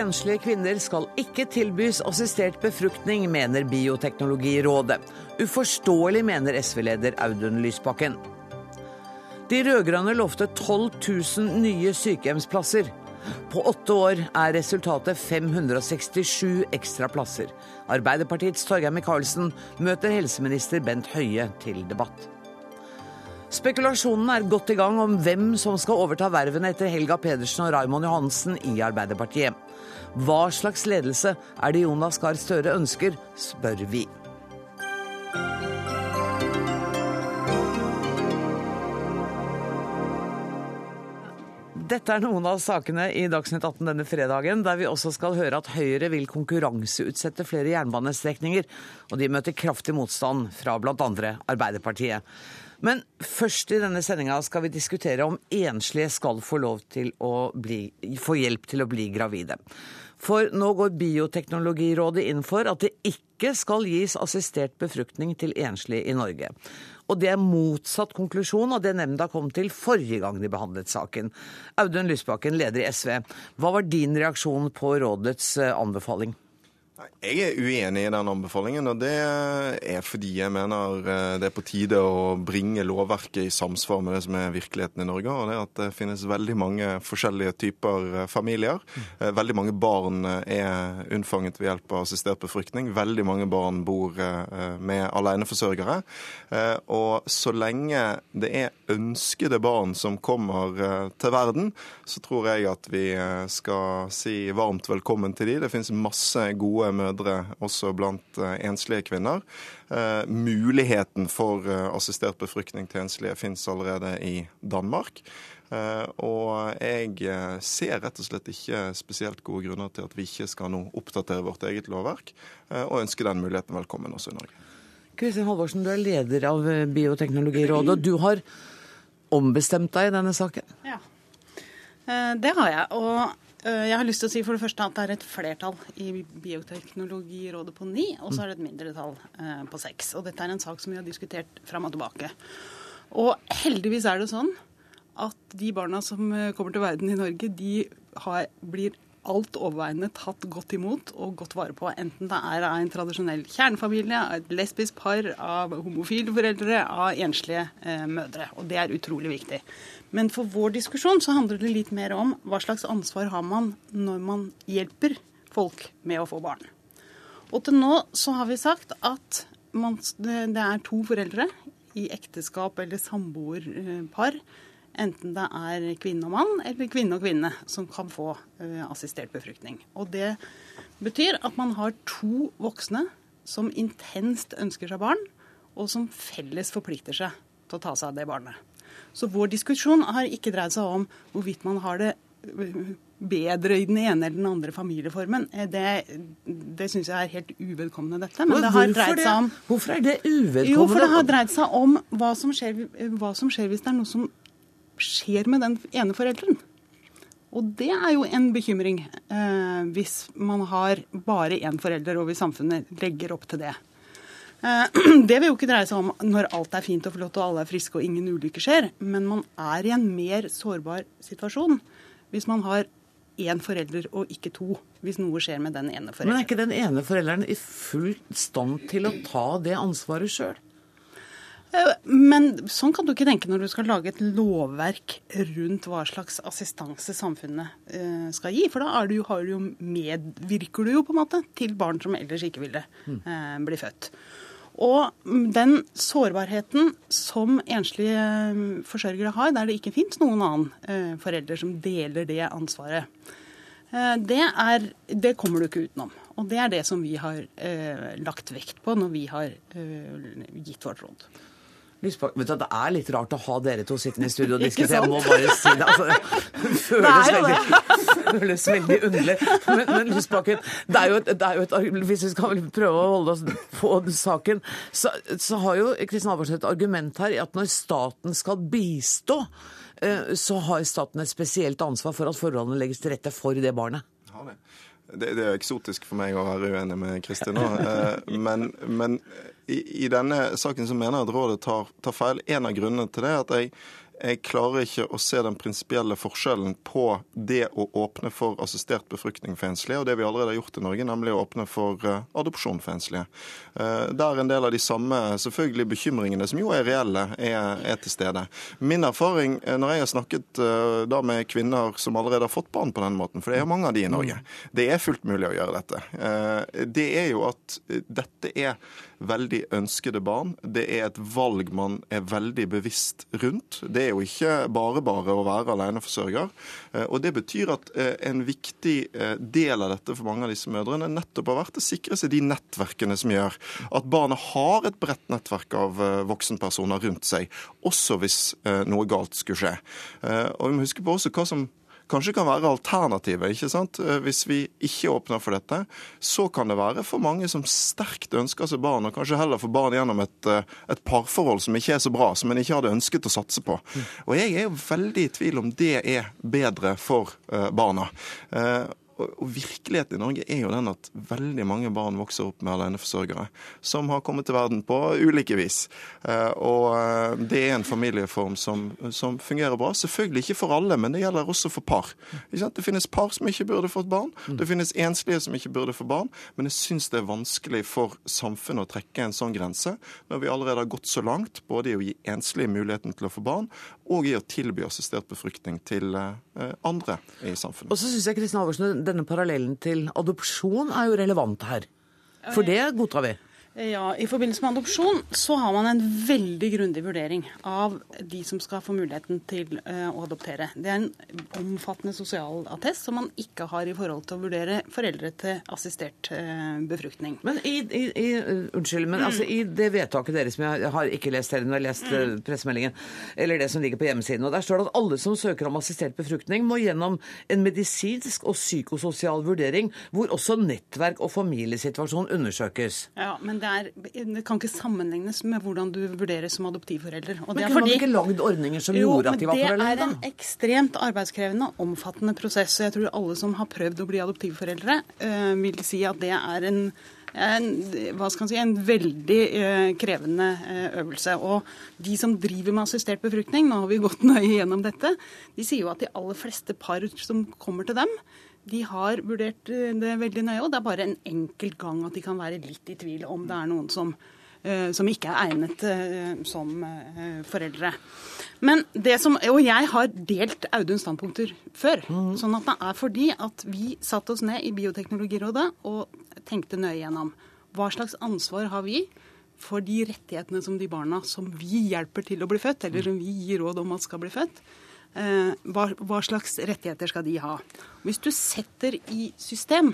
Enslige kvinner skal ikke tilbys assistert befruktning, mener Bioteknologirådet. Uforståelig, mener SV-leder Audun Lysbakken. De rød-grønne lovte 12 000 nye sykehjemsplasser. På åtte år er resultatet 567 ekstra plasser. Arbeiderpartiets Torgeir Micaelsen møter helseminister Bent Høie til debatt. Spekulasjonen er godt i gang om hvem som skal overta vervene etter Helga Pedersen og Raymond Johansen i Arbeiderpartiet. Hva slags ledelse er det Jonas Gahr Støre ønsker, spør vi. Dette er noen av sakene i Dagsnytt 18 denne fredagen, der vi også skal høre at Høyre vil konkurranseutsette flere jernbanestrekninger, og de møter kraftig motstand fra bl.a. Arbeiderpartiet. Men først i denne sendinga skal vi diskutere om enslige skal få lov til å bli, få hjelp til å bli gravide. For nå går Bioteknologirådet inn for at det ikke skal gis assistert befruktning til enslige i Norge. Og det er motsatt konklusjon av det nemnda kom til forrige gang de behandlet saken. Audun Lysbakken, leder i SV. Hva var din reaksjon på rådets eh, anbefaling? Jeg er uenig i den anbefalingen, og det er fordi jeg mener eh, det er på tide å bringe lovverket i samsvar med det som er virkeligheten i Norge. og det er at det finnes veldig mange forskjellige typer eh, familier. Eh, veldig mange barn er unnfanget ved hjelp av assistert befruktning. Veldig mange barn bor med aleneforsørgere. Og så lenge det er ønskede barn som kommer til verden, så tror jeg at vi skal si varmt velkommen til de. Det finnes masse gode mødre også blant eh, enslige kvinner. Eh, muligheten for eh, assistert befruktning til enslige fins allerede i Danmark. Og jeg ser rett og slett ikke spesielt gode grunner til at vi ikke skal nå oppdatere vårt eget lovverk, og ønsker den muligheten velkommen også i Norge. Kristin Halvorsen, du er leder av Bioteknologirådet, og du har ombestemt deg i denne saken? Ja, det har jeg. Og jeg har lyst til å si for det første at det er et flertall i Bioteknologirådet på ni, og så er det et mindretall eh, på seks. Og dette er en sak som vi har diskutert fram og tilbake. Og heldigvis er det sånn at de barna som eh, kommer til verden i Norge, de har, blir alt overveiende tatt godt imot og godt vare på. Enten det er av en tradisjonell kjernefamilie, av et lesbisk par, av homofile foreldre, av enslige eh, mødre. Og det er utrolig viktig. Men for vår diskusjon så handler det litt mer om hva slags ansvar har man når man hjelper folk med å få barn. Og til nå så har vi sagt at man, det er to foreldre i ekteskap eller samboerpar enten det er kvinne og mann eller kvinne og kvinne som kan få uh, assistert befruktning. Og det betyr at man har to voksne som intenst ønsker seg barn, og som felles forplikter seg til å ta seg av det barnet. Så vår diskusjon har ikke dreid seg om hvorvidt man har det eh, bedre i den ene eller den andre familieformen. Eh, det, det syns jeg er helt uvedkommende, dette. Men, Men det har dreid seg om Hvorfor er det uvedkommende? Jo, for det har dreid seg om hva som skjer, hva som skjer hvis det er noe som skjer med den ene forelderen? Og det er jo en bekymring eh, hvis man har bare én forelder, og hvis samfunnet legger opp til det. Eh, det vil jo ikke dreie seg om når alt er fint og flott og alle er friske og ingen ulykker skjer, men man er i en mer sårbar situasjon hvis man har én forelder og ikke to, hvis noe skjer med den ene forelderen. Men er ikke den ene forelderen i full stand til å ta det ansvaret sjøl? Eh, men sånn kan du ikke tenke når du skal lage et lovverk rundt hva slags assistanse samfunnet eh, skal gi. For da du, du jo, medvirker du jo på en måte til barn som ellers ikke ville eh, bli født. Og den sårbarheten som enslige forsørgere har, der det ikke fins noen annen forelder som deler det ansvaret, det, er, det kommer du ikke utenom. Og det er det som vi har lagt vekt på når vi har gitt vårt råd. Lysbakken, vet du, Det er litt rart å ha dere to sittende i studio og diskutere. Jeg må bare si det. Altså, det føles, veldig, føles veldig underlig. Men, men Lysbakken, det er, et, det er, jo et, hvis vi skal prøve å holde oss på saken, så, så har jo Kristin Halvorsen et argument her i at når staten skal bistå, eh, så har staten et spesielt ansvar for at forholdene legges til rette for det barnet. Det, det er eksotisk for meg å være uenig med Kristin nå, eh, men, men i, i, denne saken så mener jeg at rådet tar, tar, feil. En av grunnene til det er at jeg, jeg klarer ikke å se den prinsipielle forskjellen på det å åpne for assistert befruktning for enslige, og det vi allerede har gjort i Norge, nemlig å åpne for uh, adopsjon for enslige. Uh, der en del av de samme selvfølgelig bekymringene, som jo er reelle, er, er til stede. Min erfaring når jeg har snakket da med kvinner som allerede har fått barn på den måten, for det er mange av de i Norge, det er fullt mulig å gjøre dette, det er jo at dette er veldig ønskede barn. Det er et valg man er veldig bevisst rundt. Det er jo ikke bare bare å være aleneforsørger. Eh, og det betyr at eh, en viktig eh, del av dette for mange av disse mødrene nettopp har vært å sikre seg de nettverkene som gjør at barnet har et bredt nettverk av voksenpersoner rundt seg, også hvis noe galt skulle skje. Og vi må huske på også hva som kanskje kan være alternativet. ikke sant? Eh, hvis vi ikke åpner for dette, så kan det være for mange som sterkt ønsker seg barn, og kanskje heller får barn gjennom et, eh, et parforhold som ikke er så bra, som en ikke hadde ønsket å satse på. Og jeg er jo veldig i tvil om det er bedre for eh, barna. Og virkeligheten i Norge er jo den at veldig mange barn vokser opp med aleneforsørgere som har kommet til verden på ulike vis. Eh, og eh, det er en familieform som, som fungerer bra. Selvfølgelig ikke for alle, men det gjelder også for par. Det finnes par som ikke burde fått barn. Det finnes enslige som ikke burde få barn. Men jeg syns det er vanskelig for samfunnet å trekke en sånn grense når vi allerede har gått så langt, både i å gi enslige muligheten til å få barn, og i å tilby assistert befruktning til eh, andre i samfunnet. Og så synes jeg Kristin Halvorsen, denne parallellen til adopsjon er jo relevant her. For det godtar vi. Ja, I forbindelse med adopsjon så har man en veldig grundig vurdering av de som skal få muligheten til uh, å adoptere. Det er en omfattende sosialattest som man ikke har i forhold til å vurdere foreldre til assistert uh, befruktning. Men i, i, i uh, unnskyld, men mm. altså, i det vedtaket deres som jeg har ikke lest heller, men har lest mm. pressemeldingen, eller det som ligger på hjemmesiden, og der står det at alle som søker om assistert befruktning, må gjennom en medisinsk og psykososial vurdering, hvor også nettverk og familiesituasjon undersøkes. Ja, men det, er, det, kan ikke sammenlignes med hvordan du vurderes som adoptivforelder. Men kunne fordi, man ikke lagd ordninger som jo, gjorde at de var foreldre? Det er en ekstremt arbeidskrevende og omfattende prosess. og Jeg tror alle som har prøvd å bli adoptivforeldre, øh, vil si at det er en en, hva skal man si, en veldig eh, krevende eh, øvelse. Og de som driver med assistert befruktning, nå har vi gått nøye gjennom dette, de sier jo at de aller fleste par som kommer til dem, de har vurdert eh, det veldig nøye, og det er bare en enkelt gang at de kan være litt i tvil om det er noen som, uh, som ikke er egnet uh, som foreldre. Men det som, Og jeg har delt Auduns standpunkter før. Mm. sånn at det er fordi at vi satte oss ned i Bioteknologirådet og tenkte nøye gjennom hva slags ansvar har vi for de rettighetene som de barna som vi hjelper til å bli født, eller som vi gir råd om at skal bli født, Eh, hva, hva, slags rettigheter skal de ha? Hvis du setter i system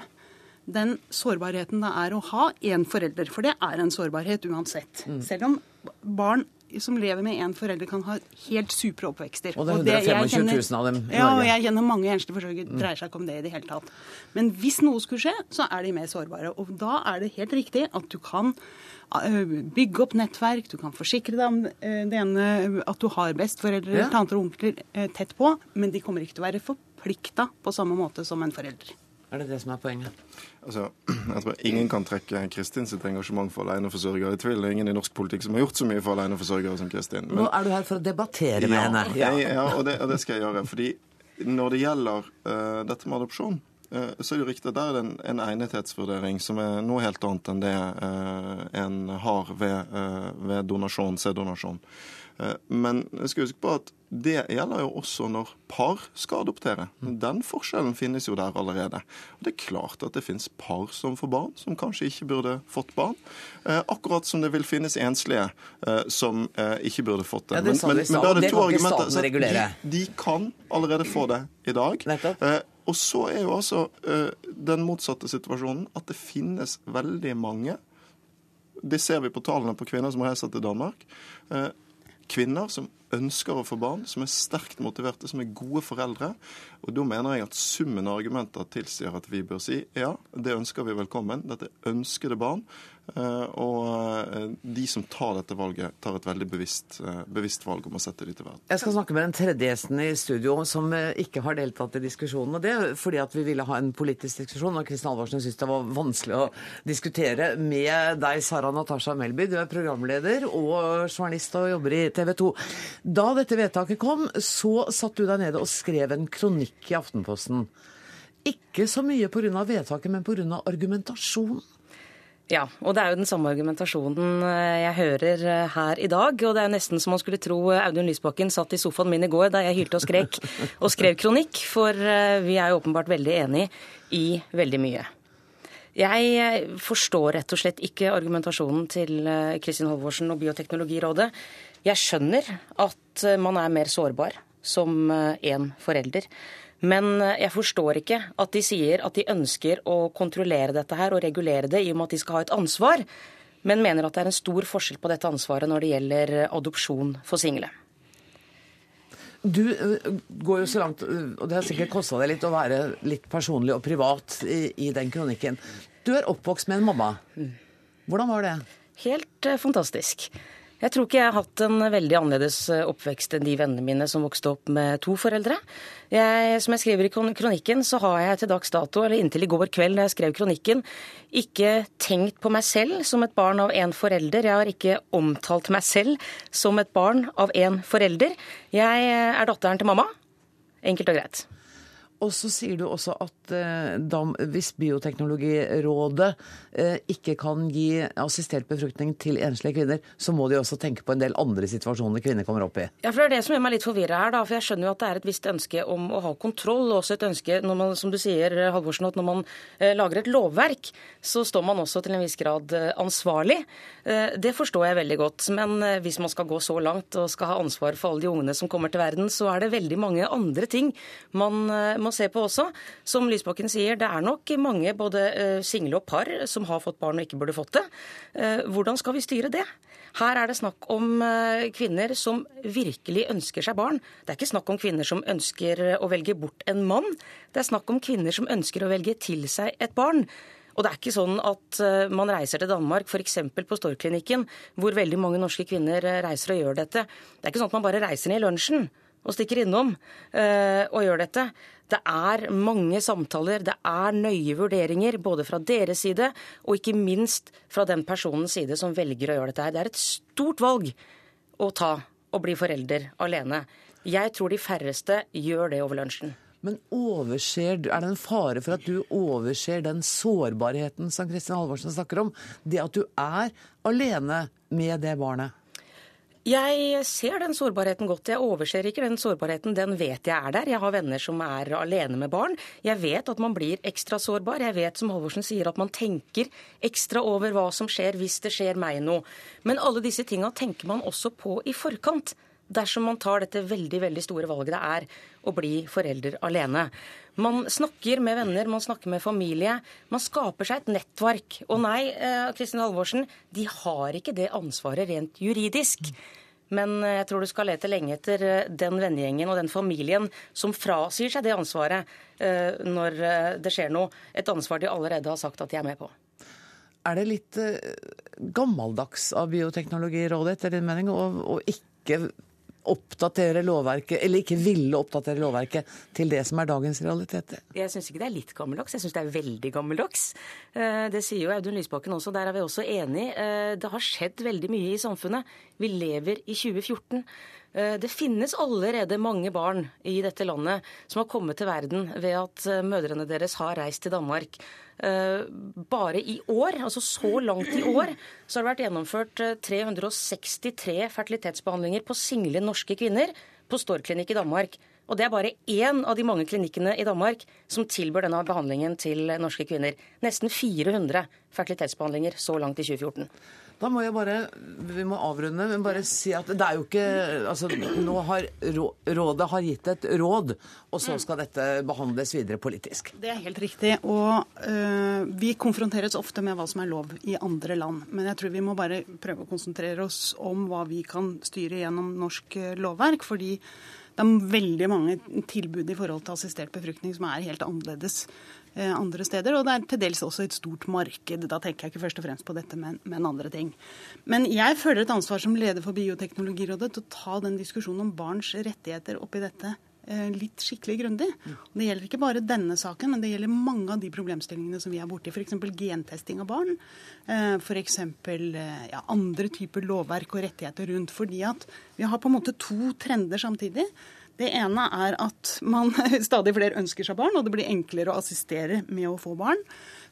den sårbarheten det er å ha én forelder, for det er en sårbarhet uansett. Mm. Selv om barn som lever med én forelder, kan ha helt supre oppvekster. Og det er 125 000 av dem. Norge. Ja, og jeg kjenner mange enslige forsørgere. Mm. dreier seg ikke om det i det hele tatt. Men hvis noe skulle skje, så er de mer sårbare. Og da er det helt riktig at du kan Eh, bygge opp nettverk, du kan forsikre deg om eh, det ene, at du har besteforeldre, ja. tanter og onkler eh, tett på, men de kommer ikke til å være forplikta på samme måte som en forelder. Er det det som er poenget? Altså, jeg tror Ingen kan trekke Kristin sitt engasjement for aleneforsørgere i tvil. Det er ingen i norsk politikk som har gjort så mye for aleneforsørgere som Kristin. Men, Nå er du her for å debattere med henne. Ja, ja og, det, og, det, skal jeg gjøre. fordi når det gjelder uh, dette med adopsjon, Eh, så er det riktig at der er det en, en egnethetsvurdering som er noe helt annet enn det eh, en har ved, eh, ved donasjon, sæddonasjon. Eh, men jeg skal huske på at det gjelder jo også når par skal adoptere. Den forskjellen finnes jo der allerede. Og Det er klart at det finnes par som får barn, som kanskje ikke burde fått barn. Eh, akkurat som det vil finnes enslige eh, som ikke burde fått det. Ja, det men, men, men da er det to argumenter. De, de, kan allerede få det i dag. Og så er jo altså uh, den motsatte situasjonen at det finnes veldig mange Det ser vi på tallene på kvinner som reiser til Danmark. Uh, kvinner som ønsker å få barn, som er sterkt motiverte, som er gode foreldre. Og Da mener jeg at summen av argumenter tilsier at vi bør si ja, det ønsker vi velkommen. Dette ønskede barn. Eh, og eh, de som tar dette valget, tar et veldig bevisst, eh, bevisst, valg om å sette de til verden. Jeg skal snakke med den tredje gjesten i studio som ikke har deltatt i diskusjonen. og Det er fordi at vi ville ha en politisk diskusjon, og Kristin Halvorsen syntes det var vanskelig å diskutere med deg, Sara Natasha Melby. Du er programleder og journalist og jobber i TV 2. Da dette vedtaket kom, så satt du deg nede og skrev en kronikk i Aftenposten. Ikke så mye pga. vedtaket, men pga. argumentasjonen. Ja, og det er jo den samme argumentasjonen eh, jeg hører eh, her i dag. Og det er jo nesten som man skulle tro eh, Audun Lysbakken satt i sofaen min i går da jeg hylte og skrek og skrev kronikk, for vi er jo åpenbart veldig enig i veldig mye. Jeg forstår rett og slett ikke argumentasjonen til Kristin Halvorsen og Bioteknologirådet. Jeg skjønner at man er mer sårbar som én forelder. Men eh, jeg forstår ikke at de sier at de ønsker å kontrollere dette her og regulere det i og med at de skal ha et ansvar, men mener at det er en stor forskjell på dette ansvaret når det gjelder eh, adopsjon for single. Du eh, går jo så langt, og det har sikkert kosta deg litt å være litt personlig og privat i, i, den kronikken. Du er oppvokst med en mamma. Hvordan var det? Helt fantastisk. Jeg tror ikke jeg har hatt en veldig annerledes eh, oppvekst enn de vennene mine som vokste opp med to foreldre. Jeg, som jeg skriver i kronikken, så har jeg til dags dato, eller inntil i går kveld da jeg skrev kronikken, ikke tenkt på meg selv som et barn av én forelder. Jeg har ikke omtalt meg selv som et barn av én forelder. Jeg er datteren til mamma. Enkelt og greit. Og så sier du også at eh, hvis Bioteknologirådet eh, ikke kan gi assistert befruktning til enslige kvinner, så må de også tenke på en del andre situasjoner kvinner kommer opp i. Ja, for Det er det som gjør meg litt forvirra her. da, for Jeg skjønner jo at det er et visst ønske om å ha kontroll. og også et ønske, man, som du sier, Halvorsen, at når man eh, lager et lovverk, så står man også til en viss grad eh, ansvarlig. Eh, det forstår jeg veldig godt. Men eh, hvis man skal gå så langt og skal ha ansvar for alle de ungene som kommer til verden, så er det veldig mange andre ting man må må se på også. Som Lysbakken sier, det er nok mange både eh, single og par som har fått barn og ikke burde fått det. Eh, hvordan skal vi styre det? Her er det snakk om eh, kvinner som virkelig ønsker seg barn. Det er ikke snakk om kvinner som ønsker å velge bort en mann. Det er snakk om kvinner som ønsker å velge til seg et barn. Og det er ikke sånn at man reiser til Danmark, f.eks. på Storklinikken, hvor veldig mange norske kvinner reiser og gjør dette. Det er ikke sånn at man bare reiser ned i lunsjen og stikker innom og gjør dette. Det er mange samtaler, det er nøye vurderinger, både fra deres side og ikke minst fra den personens side som velger å gjøre dette her. Det er et stort valg å ta å bli forelder alene. Jeg tror de færreste gjør det over lunsjen. Men overser, er det en fare for at du overser den sårbarheten som Kristin Halvorsen snakker om? Det at du er alene med det barnet? Jeg ser den sårbarheten godt. Jeg overser ikke den sårbarheten. Den vet jeg er der. Jeg har venner som er alene med barn. Jeg vet at man blir ekstra sårbar. Jeg vet, som Halvorsen sier, at man tenker ekstra over hva som skjer hvis det skjer meg noe. Men alle disse tinga tenker man også på i forkant. Dersom man tar dette veldig veldig store valget det er å bli forelder alene. Man snakker med venner, man snakker med familie. Man skaper seg et nettverk. Og nei, eh, Kristin Halvorsen, de har ikke det ansvaret rent juridisk. Men eh, jeg tror du skal lete lenge etter eh, den vennegjengen og den familien som frasier seg det ansvaret når det skjer noe. Et ansvar de allerede har sagt at de er med på. Er det litt gammeldags av Bioteknologirådet etter din mening å ikke oppdatere lovverket, eller ikke ville oppdatere lovverket til det som er dagens realiteter? Jeg syns ikke det er litt gammeldags, jeg syns det er veldig gammeldags. Eh, det sier jo Audun Lysbakken også, der er vi også enig. Eh, det har skjedd veldig mye i samfunnet. Vi lever i 2014. Eh, det finnes allerede mange barn i dette landet som har kommet til verden ved at mødrene deres har reist til Danmark. Eh, bare i år, altså så langt i år, så har det vært gjennomført 363 eh, fertilitetsbehandlinger på single norske kvinner på Storklinikk i Danmark. Og det er bare én av de mange klinikkene i Danmark som tilbyr denne behandlingen til norske kvinner. Nesten 400 fertilitetsbehandlinger så langt i 2014. Da må jeg bare Vi må avrunde, men bare si at det er jo ikke Altså, nå har rådet har gitt et råd, og så skal dette behandles videre politisk. Det er helt riktig. Og øh, vi konfronteres ofte med hva som er lov i andre land. Men jeg tror vi må bare prøve å konsentrere oss om hva vi kan styre gjennom norsk øh, lovverk. fordi det er veldig mange tilbud i forhold til assistert befruktning som er helt annerledes Eh, andre steder. Og det er til dels også et stort marked. Da tenker jeg ikke først og fremst på dette, men, men andre ting. Men jeg føler et ansvar som leder for Bioteknologirådet til å ta den diskusjonen om barns rettigheter oppi dette litt skikkelig grundig. Det gjelder ikke bare denne saken, men det gjelder mange av de problemstillingene som vi er borti. F.eks. gentesting av barn. F.eks. Ja, andre typer lovverk og rettigheter rundt. Fordi at vi har på en måte to trender samtidig. Det ene er at man stadig flere ønsker seg barn, og det blir enklere å assistere med å få barn.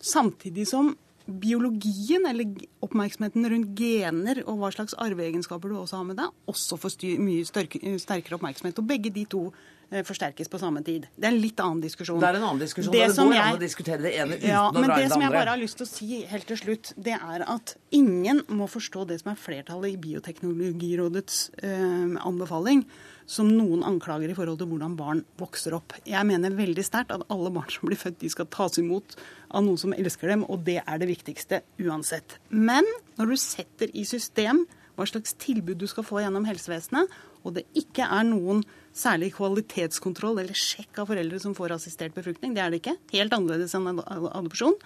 Samtidig som biologien, eller oppmerksomheten rundt gener og hva slags arveegenskaper du også har med deg, også får mye sterkere oppmerksomhet. Og begge de to eh, forsterkes på samme tid. Det er en litt annen diskusjon. Det er en annen diskusjon. Det, det går an å diskutere det ene uten ja, å dra inn det andre. Men det som jeg bare har lyst til å si helt til slutt, det er at ingen må forstå det som er flertallet i Bioteknologirådets eh, anbefaling som noen anklager i forhold til hvordan barn vokser opp. Jeg mener veldig sterkt at alle barn som blir født, de skal tas imot av noen som elsker dem, og det er det viktigste uansett. Men når du setter i system hva slags tilbud du skal få gjennom helsevesenet, og det ikke er noen særlig kvalitetskontroll eller sjekk av foreldre som får assistert befruktning, det er det ikke, helt annerledes enn adopsjon,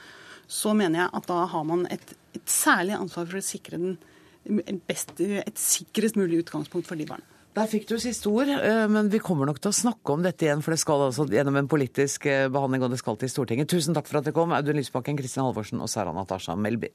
så mener jeg at da har man et, et særlig ansvar for å sikre den best, et sikrest mulig utgangspunkt for de barna. Der fikk du siste ord, eh, men vi kommer nok til å snakke om dette igjen, for det skal altså gjennom en politisk eh, behandling, og det skal til Stortinget. Tusen takk for at dere kom, Audun Lysbakken, Kristin Halvorsen og Sara Natasha Melby.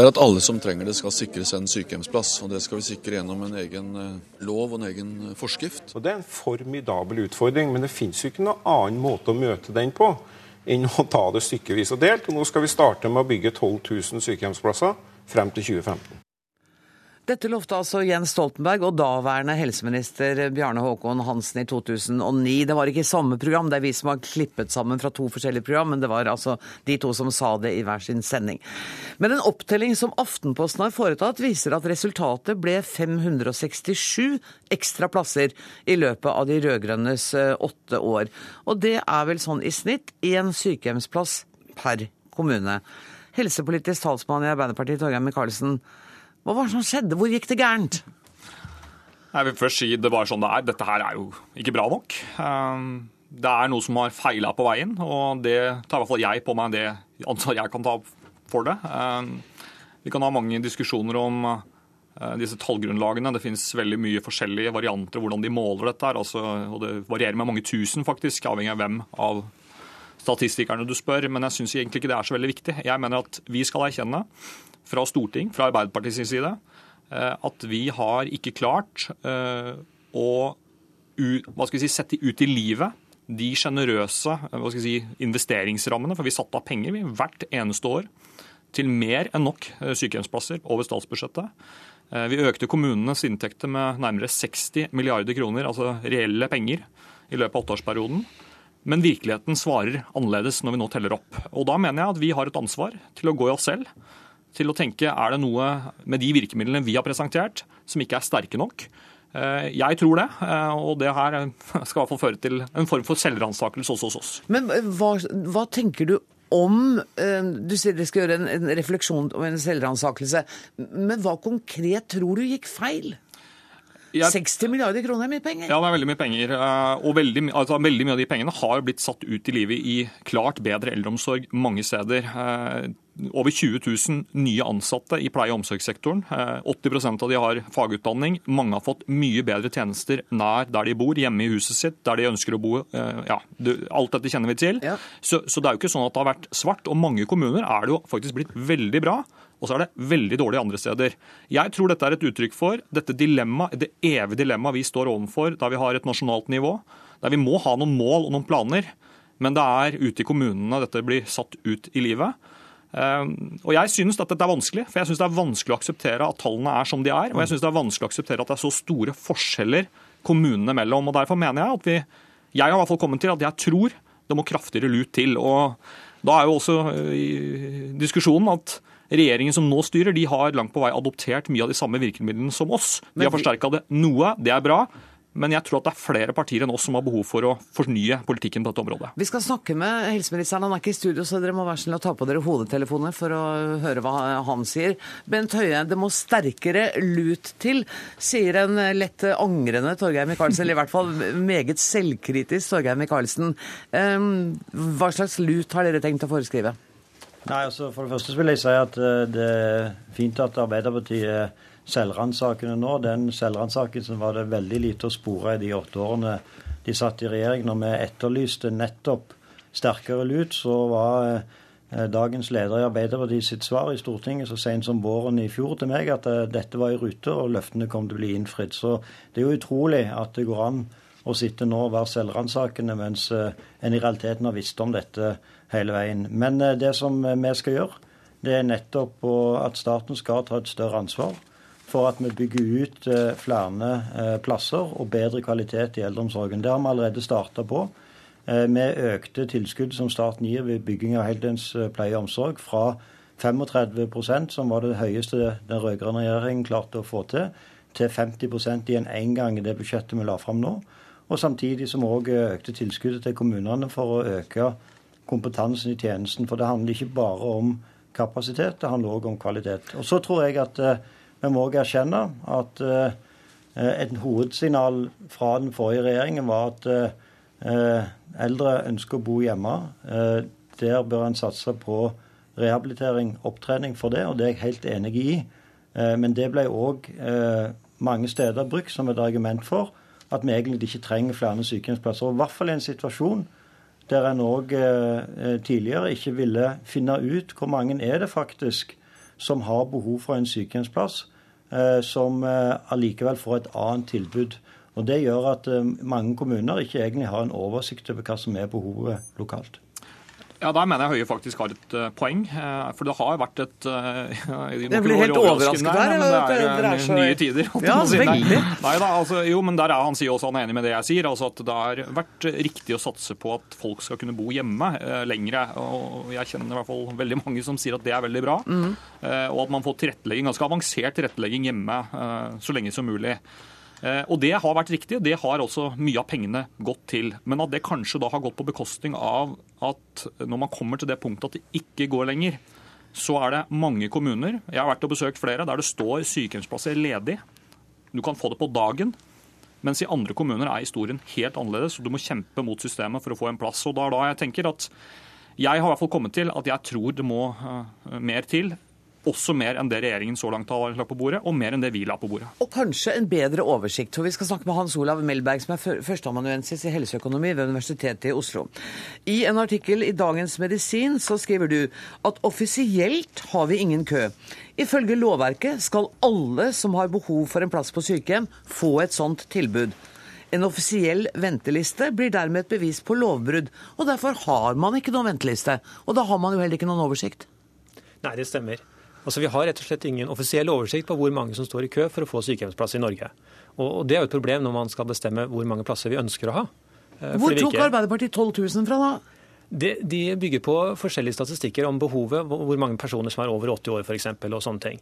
Det er at alle som trenger det skal sikres en sykehjemsplass. og Det skal vi sikre gjennom en egen eh, lov og en egen eh, forskrift. Og Det er en formidabel utfordring, men det finnes jo ikke noen annen måte å møte den på enn å ta det stykkevis og delt. Og nå skal vi starte med å bygge 12 000 sykehjemsplasser frem til 2015. Dette lovte altså Jens Stoltenberg og daværende helseminister Bjarne Håkon Hansen i 2009. Det var ikke samme program, det er vi som har klippet sammen fra to forskjellige program, men det var altså de to som sa det i hver sin sending. Men en opptelling som Aftenposten har foretatt, viser at resultatet ble 567 ekstra plasser i løpet av de rød-grønnes eh, åtte år. Og det er vel sånn i snitt én sykehjemsplass per kommune. Helsepolitisk talsmann i Arbeiderpartiet, Torgeir Micaelsen. Hva var det som skjedde? Hvor gikk det gærent? Jeg vil først si det var sånn det er. Dette her er jo ikke bra nok. Ehm, det er noe som har feila på veien, og det tar i hvert fall jeg på meg det ansvaret jeg kan ta for det. Ehm, vi kan ha mange diskusjoner om eh, disse tallgrunnlagene. Det finnes veldig mye forskjellige varianter hvordan de måler dette. her, altså, og Det varierer med mange tusen, faktisk, avhengig av hvem av statistikerne du spør. Men jeg syns egentlig ikke det er så veldig viktig. Jeg mener at vi skal erkjenne fra Storting, fra Arbeiderpartiets side, eh, at vi har ikke klart eh, å si, sette ut i livet de sjenerøse si, investeringsrammene. For vi satte av penger vi, hvert eneste år til mer enn nok eh, sykehjemsplasser over statsbudsjettet. Vi økte kommunenes inntekter med nærmere 60 milliarder kroner, altså reelle penger, i løpet av åtteårsperioden. Men virkeligheten svarer annerledes når vi nå teller opp. Og Da mener jeg at vi har et ansvar til å gå i oss selv til å tenke er det noe med de virkemidlene vi har presentert som ikke er sterke nok. Eh, jeg tror det, eh, og det her skal i hvert fall føre til en form for selvransakelse også hos oss. Men eh, hva, hva, tenker du om Du sier dere skal gjøre en, en refleksjon om en selvransakelse. Men hva konkret tror du gikk feil? Jeg, 60 milliarder kroner er mye penger? Ja, det er veldig mye penger. Og veldig, altså, veldig mye av de pengene har blitt satt ut i livet i klart bedre eldreomsorg mange steder over 20 000 nye ansatte i pleie- og omsorgssektoren. 80 eh, av de har fagutdanning. Mange har fått mye bedre tjenester nær der de bor, hjemme i huset sitt, der de ønsker å bo. Eh, ja, alt dette kjenner vi til. Ja. Så, så, det er jo ikke sånn at det har vært svart. Og mange kommuner er det jo faktisk blitt veldig bra. Og så er det veldig dårlig andre steder. Jeg tror dette er et uttrykk for dette dilemma, det evige dilemmaet vi står overfor der vi har et nasjonalt nivå, der vi må ha noen mål og noen planer. Men det er ute i kommunene dette blir satt ut i livet. Ehm, og Jeg synes at dette er vanskelig, for jeg synes det er vanskelig å akseptere at tallene er som de er. Og jeg synes det er vanskelig å akseptere at det er så store forskjeller kommunene mellom. og Derfor mener jeg at vi Jeg har i hvert fall kommet til at jeg tror det må kraftigere lut til. og Da er jo også eh, i diskusjonen at regjeringen som nå styrer, de har langt på vei adoptert mye av de samme virkemidlene som oss. De har forsterka det noe, det er bra. Men jeg tror at det er flere partier enn oss som har behov for å fornye politikken på dette området. Vi skal snakke med helseministeren, han er ikke i studio, så dere må være snill å ta på dere hodetelefoner for å høre hva han sier. Bent Høie, det må sterkere lut til, sier en lett angrende Torgeir Micaelsen, eller i hvert fall meget selvkritisk Torgeir Micaelsen. Hva slags lut har dere tenkt å foreskrive? Nei, altså For det første vil jeg si at eh, det er fint at Arbeiderpartiet selvransakende nå. Den selvransakelsen var det veldig lite å spore i de åtte årene de satt i regjering. Når vi etterlyste nettopp sterkere lut, så var eh, dagens leder i Arbeiderpartiet sitt svar i Stortinget så sent som våren i fjor til meg at eh, dette var i rute og løftene kom til å bli innfridd. Så det er jo utrolig at det går an å sitte nå og være selvransakende mens eh, en i realiteten har visst om dette hele veien. Men det som vi skal gjøre, det er nettopp at staten skal ta et større ansvar for at vi bygger ut eh, flere eh, plasser og bedre kvalitet i eldreomsorgen. Det har vi allerede starta på. Vi økte tilskudd som staten gir ved bygging av heldøgns pleie og omsorg, fra 35% som var det høyeste den rød-grønne regjeringen klarte å få til, til 50% i en engang i det budsjettet vi la fram nå. Og samtidig som vi òg økte tilskuddet til kommunene for å øke kompetansen i tjenesten. For det handler ikke bare om kapasitet, det handler òg om kvalitet. Og så tror jeg at vi må òg erkjenne at eh, et hovedsignal fra den forrige regjeringen var at eh, eldre ønsker å bo hjemme. Eh, der bør en satse på rehabilitering, opptrening for det, og det er jeg helt enig i. Men det ble òg mange steder brukt som et argument for at vi egentlig ikke trenger flere sykehjemsplasser. Og I hvert fall i en situasjon der en òg tidligere ikke ville finne ut hvor mange er det faktisk som har behov for en sykehjemsplass, eh, som eh, allikevel får et annet tilbud. Og Det gjør at eh, mange kommuner ikke egentlig har en oversikt over hva som er behovet lokalt. Ja, Der mener jeg Høie faktisk har et uh, poeng. Uh, for det har vært et uh, Jeg blir helt overrasket her. Men det er, det er så... nye tider. Ja, veldig. Nei, da, altså, jo, men der er Han sier også han er enig med det jeg sier. altså at Det har vært riktig å satse på at folk skal kunne bo hjemme uh, lengre. og Jeg kjenner i hvert fall veldig mange som sier at det er veldig bra. Mm. og at man får tilrettelegging, ganske avansert tilrettelegging hjemme så lenge som mulig. Eh, og det har vært riktig, det har også mye av pengene gått til. Men at det kanskje da har gått på bekostning av at når man kommer til det punktet at det ikke går lenger, så er det mange kommuner, jeg har vært og besøkt flere, der det står sykehjemsplasser ledig. Du kan få det på dagen. Mens i andre kommuner er historien helt annerledes, og du må kjempe mot systemet for å få en plass. Og da er da jeg tenker at jeg har i hvert fall kommet til at jeg tror det må uh, mer til også mer enn det regjeringen så langt har lagt på bordet, og mer enn det vi la på bordet. Og kanskje en bedre oversikt. for Vi skal snakke med Hans Olav Melberg, som er førsteamanuensis i helseøkonomi ved Universitetet i Oslo. I en artikkel i Dagens Medisin så skriver du at offisielt har vi ingen kø. Ifølge lovverket skal alle som har behov for en plass på sykehjem, få et sånt tilbud. En offisiell venteliste blir dermed et bevis på lovbrudd, og derfor har man ikke noen venteliste. Og da har man jo heller ikke noen oversikt. Nei, det stemmer. Altså, Vi har rett og slett ingen offisiell oversikt på hvor mange som står i kø for å få sykehjemsplass i Norge. Og, Det er jo et problem når man skal bestemme hvor mange plasser vi ønsker å ha. Eh, hvor tok ikke... Arbeiderpartiet 12 000 fra, da? De, de, bygger på forskjellige statistikker om behovet, hvor mange personer som er over 80 år f.eks. og sånne ting.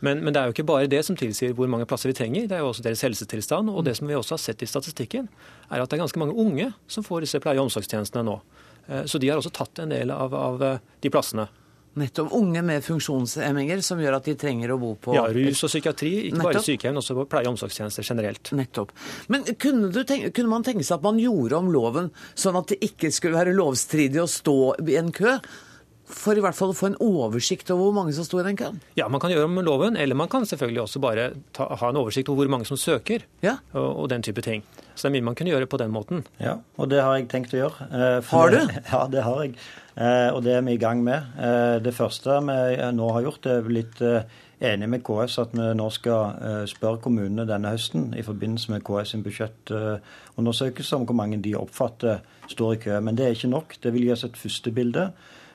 Men, men, det er jo ikke bare det som tilsier hvor mange plasser vi trenger, det er jo også deres helsetilstand. Og det som vi også har sett i statistikken, er at det er ganske mange unge som får disse pleie- og omsorgstjenestene nå. Eh, så de har også tatt en del av, av eh, de plassene. Nettopp. Unge med funksjonshemminger som gjør at de trenger å bo på Ja, rus og psykiatri. Ikke Nettopp. bare sykehjem, også på pleie- og omsorgstjenester generelt. Nettopp. Men kunne, tenke, kunne, man tenke seg at man gjorde om loven sånn at det ikke skulle være lovstridig å stå i en kø? For i hvert fall å få en oversikt over hvor mange som sto i den køen? Ja, man kan gjøre om loven, eller man kan selvfølgelig også bare ta, ha en oversikt over hvor mange som søker, ja. og, og, den type ting. Så det er mye man kunne gjøre på den måten. Ja, og det har jeg tenkt å gjøre. For har du? Det, ja, det har jeg. Eh, og det er vi i gang med. Eh, det første vi nå har gjort, er blitt eh, enig med KS at vi nå skal eh, spørre kommunene denne høsten i forbindelse med KS' sin budsjettundersøkelse om hvor mange de oppfatter står i kø. Men det er ikke nok. Det vil gi oss et første bilde.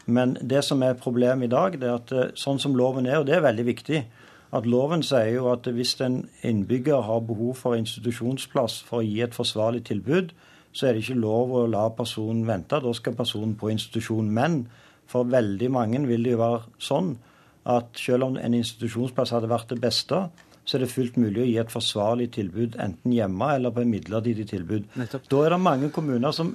Men det som er problemet i dag, det er at eh, sånn som loven er, og det er veldig viktig, at loven sier jo at hvis en innbygger har behov for institusjonsplass for å gi et forsvarlig tilbud, så er det ikke lov å la personen vente. Da skal personen på institusjon. Men for veldig mange vil det jo være sånn at selv om en institusjonsplass hadde vært det beste, så er det fullt mulig å gi et forsvarlig tilbud enten hjemme eller på en midlertidig tilbud. Nettopp. Da er det mange kommuner som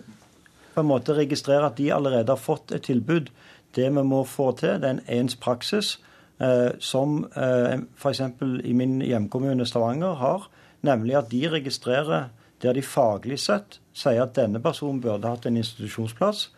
på en måte registrerer at de allerede har fått et tilbud. Det vi må få til, det er en ens praksis, eh, som eh, f.eks. i min hjemkommune Stavanger har, nemlig at de registrerer der de faglig sett sier at denne personen burde hatt en institusjonsplass.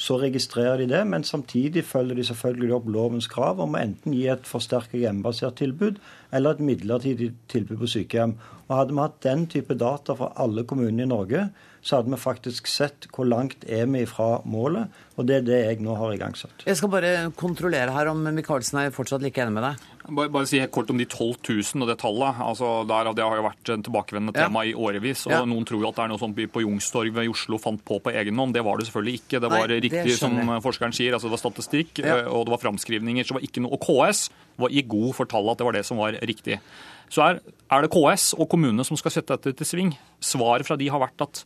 Så registrerer de det, men samtidig følger de selvfølgelig opp lovens krav om å enten gi et forsterket hjemmebasert tilbud eller et midlertidig tilbud på sykehjem. Og Hadde vi hatt den type data fra alle kommunene i Norge, så hadde vi faktisk sett hvor langt er vi fra målet. Og det er det jeg nå har igangsatt. Jeg skal bare kontrollere her om Micaelsen er fortsatt like enig med deg. Bare, bare si kort om de 12 000 og det tallet. Altså, der, det har jo vært en tilbakevendende Ja. tema i årevis. og Ja. Noen tror jo at det er noe som på Jungstorg, i Oslo fant på på egen hånd. Det var det selvfølgelig ikke. Det Nei, var det riktig som forskeren sier. altså Det var statistikk, Ja. eh, og det var framskrivninger. Så var ikke noe, og KS var i god for tallet at det var det som var riktig. Så er, er det KS og kommunene som skal sette dette til sving. Svaret fra de har vært at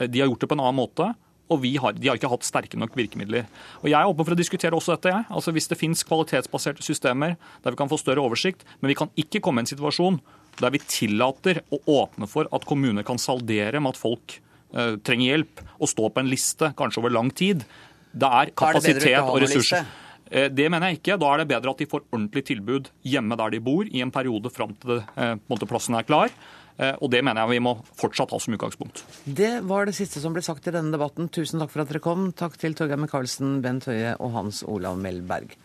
eh, de har gjort det på en annen måte. Og vi har, de har ikke hatt sterke nok virkemidler. Og Jeg er åpen for å diskutere også dette. Jeg. Altså Hvis det finnes kvalitetsbaserte systemer der vi kan få større oversikt, men vi kan ikke komme i en situasjon der vi tillater å åpne for at kommuner kan saldere med at folk uh, trenger hjelp og stå på en liste, kanskje over lang tid. Det er det kapasitet og ressurser. Eh, Det mener jeg ikke. Da er det bedre at de får ordentlig tilbud hjemme der de bor, i en periode fram til det, eh, plassen er klar. Eh, Og det mener jeg vi må fortsatt ha som utgangspunkt. Det var det siste som ble sagt i denne debatten. Tusen takk for at dere kom. Takk til Torgeir Micaelsen, Bent Høie og Hans Olav Melberg.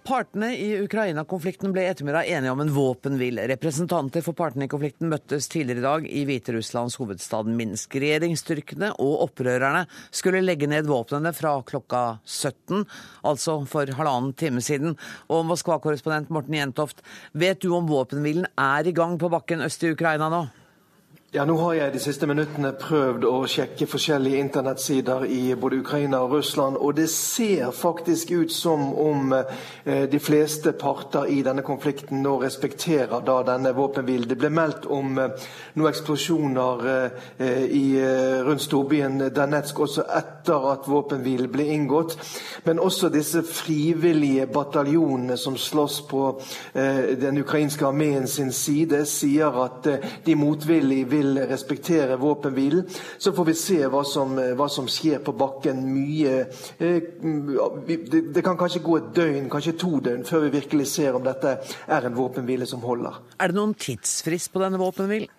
Partene i Ukraina-konflikten ble i ettermiddag enige om en våpenhvile. Representanter for partene i konflikten møttes tidligere i dag i Hviterusslands hovedstad Minsk. Regjeringsstyrkene og opprørerne skulle legge ned våpnene fra klokka 17, altså for halvannen time siden. Og Moskva-korrespondent Morten Jentoft, vet du om våpenhvilen er i gang på bakken øst i Ukraina nå? Ja, Nå har jeg de siste minuttene prøvd å sjekke forskjellige internettsider i både Ukraina og Russland, og det ser faktisk ut som om eh, de fleste parter i denne konflikten nå respekterer da denne våpenhvilen. Det ble meldt om eh, noen eksplosjoner eh, i, rundt storbyen Danetsk også etter at våpenhvilen ble inngått, men også disse frivillige bataljonene som slåss på den ukrainske armeen sin side, sier at de motvillig vil respektere våpenhvilen. Så får vi se hva som, eh, hva som skjer på bakken. Mye eh, det kan kanskje gå et døgn, kanskje to døgn, før vi virkelig ser om dette er en våpenhvile som holder. Er det noen tidsfrist på denne våpenhvilen?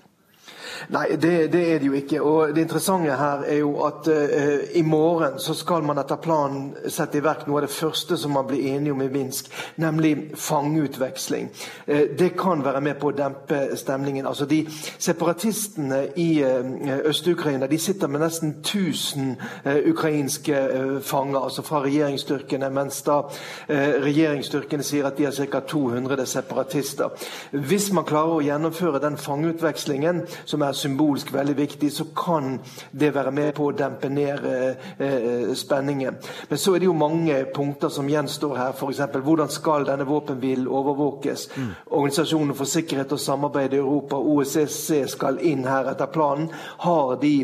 Nei, det, det er det jo ikke. Og det interessante her er jo at uh, i morgen så skal man etter planen sette i verk noe av det første som man blir enige om i Minsk, nemlig fangeutveksling. Uh, det kan være med på å dempe stemningen. Altså de Separatistene i uh, Øst-Ukraina de sitter med nesten 1000 eh, ukrainske eh, fanger, altså fra regjeringsstyrkene, mens da eh, regjeringsstyrkene sier at de har ca. 200 separatister. Hvis man klarer å gjennomføre den fangeutvekslingen, som er symbolsk veldig viktig, så kan det være med på å dempe ned eh, eh, spenningen. Men så er det jo mange punkter som gjenstår her. F.eks. hvordan skal denne våpenhvilen overvåkes? Organisasjonen for sikkerhet og samarbeid i Europa, OSSE, skal inn her etter planen. Har de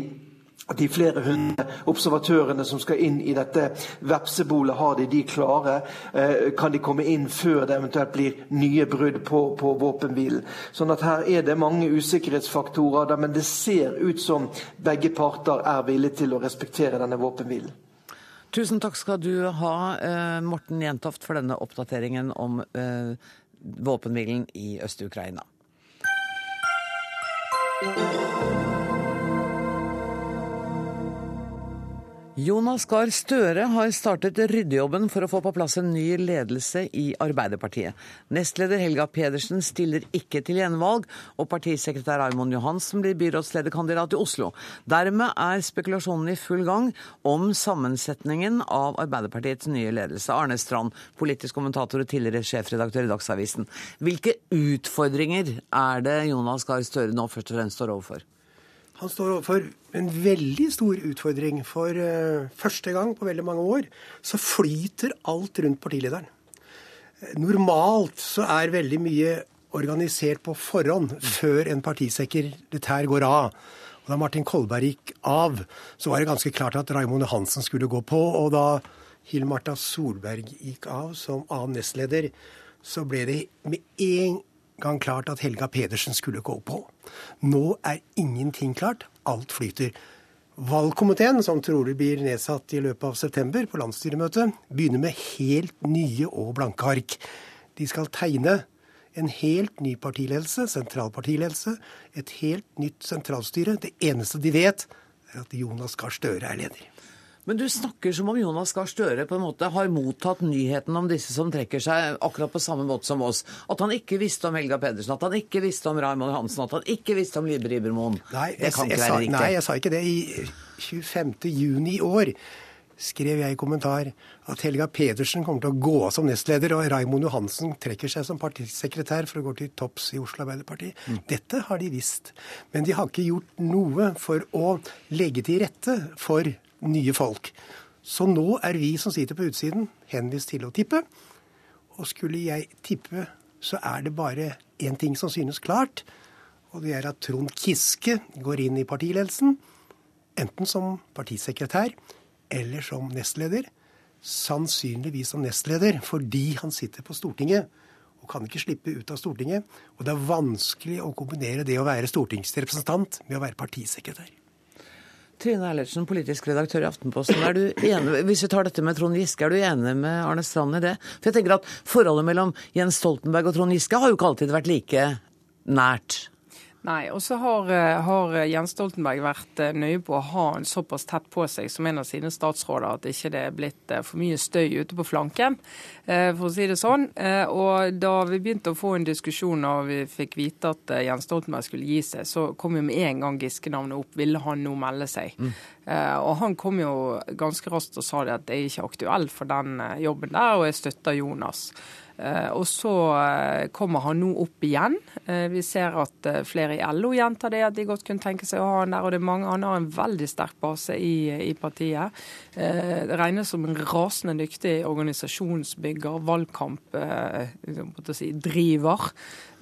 de flere hundre observatørene som skal inn i dette vepsebolet, har de de klare? Eh, kan de komme inn før det eventuelt blir nye brudd på, på våpenhvilen? Sånn at her er det mange usikkerhetsfaktorer, men det ser ut som begge parter er villige til å respektere denne våpenhvilen. Tusen takk skal du ha, eh, Morten Jentoft, for denne oppdateringen om eh, våpenhvilen i Øst-Ukraina. Jonas Gahr Støre har startet ryddejobben for å få på plass en ny ledelse i Arbeiderpartiet. Nestleder Helga Pedersen stiller ikke til gjenvalg, og partisekretær Raymond Johansen blir byrådslederkandidat i Oslo. Dermed er spekulasjonen i full gang om sammensetningen av Arbeiderpartiets nye ledelse. Arne Strand, politisk kommentator og tidligere sjefredaktør i Dagsavisen. Hvilke utfordringer er det Jonas Gahr Støre nå først og fremst står overfor? Han står overfor en veldig stor utfordring. For uh, første gang på veldig mange år så flyter alt rundt partilederen. Normalt så er veldig mye organisert på forhånd før en partisekretær går av. Og da Martin Kolberg gikk av, så var det ganske klart at Raymond Johansen skulle gå på. Og da Hill-Marta Solberg gikk av som annen nestleder, så ble det med en gang klart at Helga Pedersen skulle gå på. Nå er ingenting klart. Alt flyter. Valgkomiteen, som trolig blir nedsatt i løpet av september på landsstyremøtet, begynner med helt nye og blanke ark. De skal tegne en helt ny partiledelse, sentralpartiledelse, et helt nytt sentralstyre. Det eneste de vet, er at Jonas Gahr Støre er leder. Men du snakker som om Jonas Gahr Støre på en måte har mottatt nyheten om disse som trekker seg akkurat på samme måte som oss. At han ikke visste om Helga Pedersen, at han ikke visste om Raymond Hansen, at han ikke visste om Libe Ribermoen. Nei, jeg, sa, nei, jeg sa ikke det. I 25. juni i år skrev jeg i kommentar at Helga Pedersen kommer til å gå av som nestleder, og Raymond Johansen trekker seg som partisekretær for å gå til topps i Oslo Arbeiderparti. Dette har de visst. Men de har ikke gjort noe for å legge til rette for nye folk. Så nå er vi som sitter på utsiden, henvist til å tippe. Og skulle jeg tippe, så er det bare én ting som synes klart. Og det er at Trond Kiske går inn i partiledelsen, enten som partisekretær eller som nestleder. Sannsynligvis som nestleder, fordi han sitter på Stortinget og kan ikke slippe ut av Stortinget. Og det er vanskelig å kombinere det å være stortingsrepresentant med å være partisekretær. Trine Eilertsen, politisk redaktør i Aftenposten. Er du enig, hvis vi tar dette med Trond Giske, er du enig med Arne Strand i det? For jeg tenker at Forholdet mellom Jens Stoltenberg og Trond Giske har jo ikke alltid vært like nært. Nei, og så har, eh, har Jens Stoltenberg vært eh, nøye på å ha en såpass tett på seg som en av sine statsråder at ikke det er blitt eh, for mye støy ute på flanken, for å si det sånn. Og da vi begynte å få en diskusjon og vi fikk vite at Jens Stoltenberg skulle gi seg, så kom jo med en gang Giske-navnet opp. Ville han nå melde seg? Mm. Og han kom jo ganske raskt og sa det at jeg er ikke aktuell for den jobben der, og jeg støtter Jonas. Og så kommer han nå opp igjen. Vi ser at flere i LO gjentar det, at de godt kunne tenke seg å ha han der. Og det er mange, han har en veldig sterk base i, i partiet. Det regnes som en rasende dyktig organisasjonsbygger, valgkampdriver.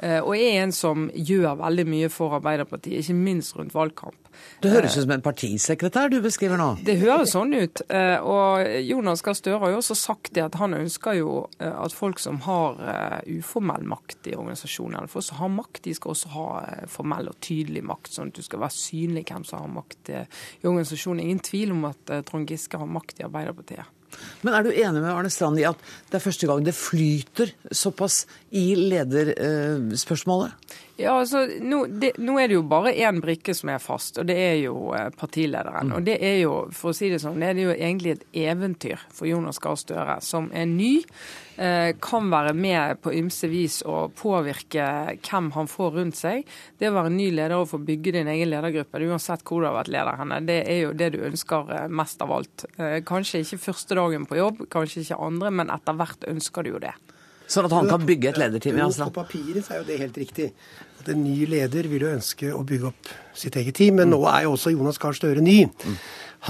Og er en som gjør veldig mye for Arbeiderpartiet, ikke minst rundt valgkamp. Det høres ut som en partisekretær du beskriver nå? Det høres sånn ut. Og Jonas Gahr Støre har jo også sagt det at han ønsker jo at folk som har uformell makt i organisasjonen, eller folk som har makt, de skal også ha formell og tydelig makt, sånn at du skal være synlig hvem som har makt i organisasjonen. Ingen tvil om at Trond Giske har makt i Arbeiderpartiet. Men er du enig med Arne Strand i at det er første gang det flyter såpass i lederspørsmålet? Ja, altså, nå, det, nå, er det jo bare én brikke som er fast, og det er jo partilederen. Og det er jo, for å si det sånn, det er jo egentlig et eventyr for Jonas Gahr Støre, som er ny. Kan være med på ymse vis å påvirke hvem han får rundt seg. Det å være ny leder og få bygge din egen ledergruppe, uansett hvor du har vært leder henne, det er jo det du ønsker mest av alt. Kanskje ikke første dagen på jobb, kanskje ikke andre, men etter hvert ønsker du jo det. Sånn at han kan bygge et lederteam? Ja, på papiret så er jo det helt riktig. At en ny leder vil jo ønske å bygge opp sitt eget team, men nå er jo også Jonas Gahr Støre ny.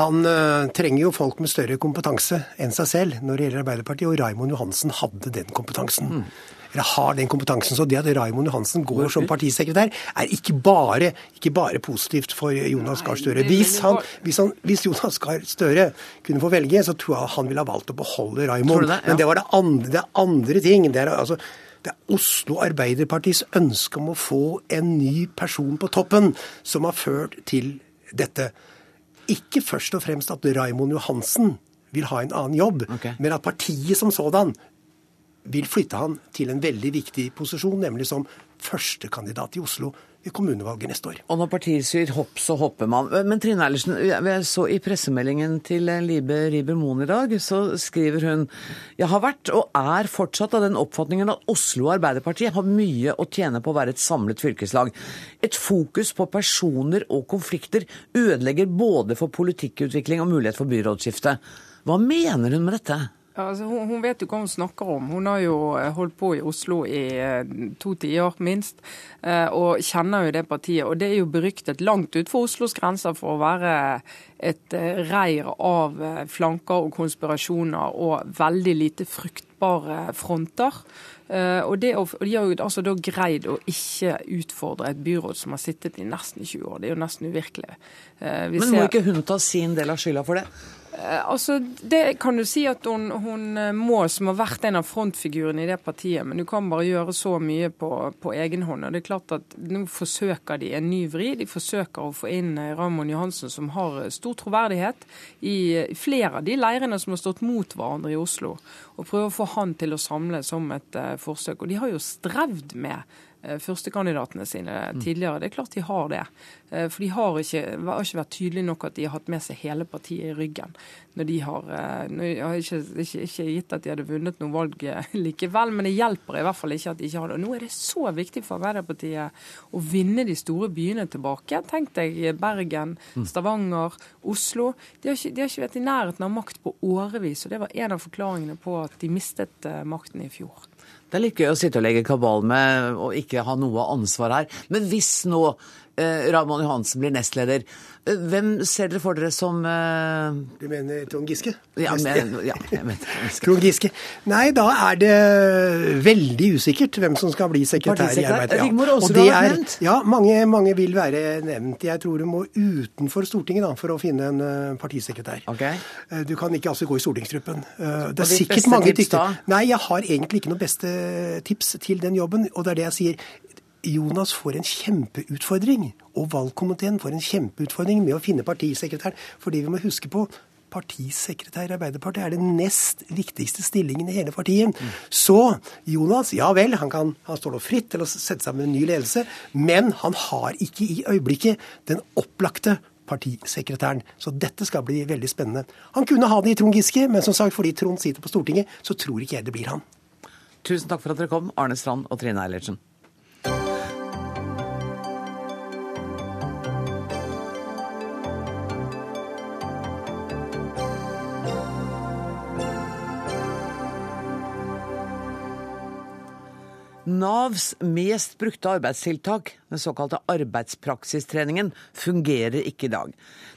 Han uh, trenger jo folk med større kompetanse enn seg selv når det gjelder Arbeiderpartiet, og Raimond Johansen hadde den kompetansen. Eller har den kompetansen. Så det at Raymond Johansen går som partisekretær, er ikke bare, ikke bare positivt for Jonas Gahr Støre. Hvis, han, hvis, han, hvis Jonas Gahr Støre kunne få velge, så tror jeg han ville ha valgt å beholde Raymond. Det, ja. Men det var det andre, det andre ting. Det er, altså, det er Oslo Arbeiderpartis ønske om å få en ny person på toppen som har ført til dette. Ikke først og fremst at Raymond Johansen vil ha en annen jobb, okay. men at partiet som sådan vil flytte han til en veldig viktig posisjon, nemlig som førstekandidat i Oslo ved kommunevalget neste år. Og når partiet sier hopp, så hopper man. Men Trine Eilertsen, jeg så i pressemeldingen til Libe Riiber Moen i dag, så skriver hun Jeg har vært og er fortsatt av den oppfatningen at Oslo Arbeiderparti har mye å tjene på å være et samlet fylkeslag. Et fokus på personer og konflikter ødelegger både for politikkutvikling og mulighet for byrådsskifte. Hva mener hun med dette? Altså, hun, hun, vet jo hva hun snakker om. Hun har jo holdt på i Oslo i eh, to tiår minst, eh, og kjenner jo det partiet. Og det er jo beryktet langt utenfor Oslos grenser for å være et eh, reir av flanker og konspirasjoner og veldig lite fruktbare fronter. Og, det, og De har jo altså da greid å ikke utfordre et byråd som har sittet i nesten 20 år. Det er jo nesten uvirkelig. Vi Men må ser... ikke hun ta sin del av skylda for det? Eh, altså, Det kan du si at hun, hun, eh, må, som har vært en av frontfigurene i det partiet, men du kan bare gjøre så mye på, på egen hånd. og det er klart at Nå forsøker de en ny vri. De forsøker å få inn Ramon Johansen, som har stor troverdighet i flere av de leirene som har stått mot hverandre i Oslo, og prøve å få han til å samle som et forsøk. Og de har jo strevd med Eh, førstekandidatene sine mm. tidligere. Det er klart de har det. Eh, for de har ikke, har ikke, vært tydelige nok at de har hatt med seg hele partiet i ryggen. Når de har, når Jeg har ikke, ikke, ikke, gitt at de hadde vunnet noe valg likevel, men det hjelper i hvert fall ikke at de ikke har det. Nå er det så viktig for Arbeiderpartiet å vinne de store byene tilbake. Tenk deg Bergen, mm. Stavanger, Oslo. De har, ikke, de har ikke vært i nærheten av makt på årevis, og det var en av forklaringene på at de mistet makten i fjor. Det er litt gøy å sitte og legge kabal med og ikke ha noe ansvar her. Men hvis nå eh, Raymond Johansen blir nestleder, hvem ser dere for dere som uh... Du mener Trond Giske? Ja, men, ja jeg mener Trond Giske. Nei, da er det veldig usikkert hvem som skal bli sekretær i Arbeidet. Ja. Og det er. Ja, mange, mange, vil være nevnt. Jeg tror du må utenfor Stortinget da, for å finne en partisekretær. Okay. Du kan ikke altså gå i stortingsgruppen. det er sikkert mange dyktige Nei, jeg har egentlig ikke noe beste tips til den jobben. Og det er det jeg sier. Jonas får en kjempeutfordring, og valgkomiteen får en kjempeutfordring med å finne partisekretæren. Fordi vi må huske på partisekretær i Arbeiderpartiet er den nest viktigste stillingen i hele partiet. Mm. Så Jonas, ja vel, han, kan, han står nå fritt til å sette sammen en ny ledelse, men han har ikke i øyeblikket den opplagte partisekretæren. Så dette skal bli veldig spennende. Han kunne ha det i Trond Giske, men som sagt, fordi Trond sitter på Stortinget, så tror ikke jeg det blir han. Tusen takk for at dere kom, Arne Strand og Trine Eilertsen. Navs mest brukte arbeidstiltak, den såkalte arbeidspraksistreningen, fungerer ikke i dag.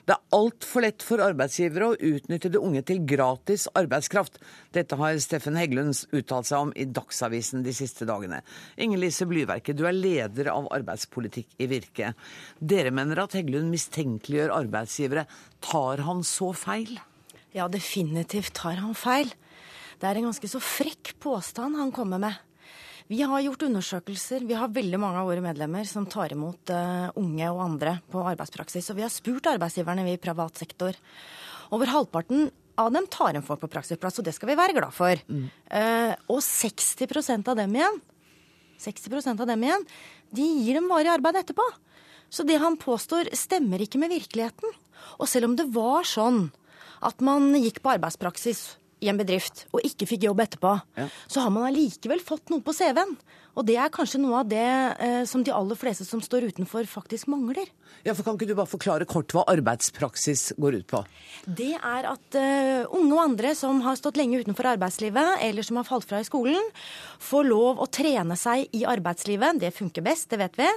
Det er altfor lett for arbeidsgivere å utnytte de unge til gratis arbeidskraft. Dette har Steffen Heggelund uttalt seg om i Dagsavisen de siste dagene. Inger Lise Blyverket, du er leder av arbeidspolitikk i Virke. Dere mener at Heggelund mistenkeliggjør arbeidsgivere. Tar han så feil? Ja, definitivt tar han feil. Det er en ganske så frekk påstand han kommer med. Vi har gjort undersøkelser. Vi har veldig mange av våre medlemmer som tar imot uh, unge og andre på arbeidspraksis. Og vi har spurt arbeidsgiverne i privat sektor. Over halvparten av dem tar en folk på praksisplass, og det skal vi være glad for. Mm. Uh, og 60% av dem igjen 60% av dem igjen, de gir dem varig arbeid etterpå. Så det han påstår, stemmer ikke med virkeligheten. Og selv om det var sånn at man gikk på arbeidspraksis i en bedrift og ikke fikk jobb etterpå, ja. så har man allikevel fått noe på CV-en. Og det er kanskje noe av det eh, som de aller fleste som står utenfor, faktisk mangler. Ja, for Kan ikke du bare forklare kort hva arbeidspraksis går ut på? Det er at eh, unge og andre som har stått lenge utenfor arbeidslivet, eller som har falt fra i skolen, får lov å trene seg i arbeidslivet. Det funker best, det vet vi.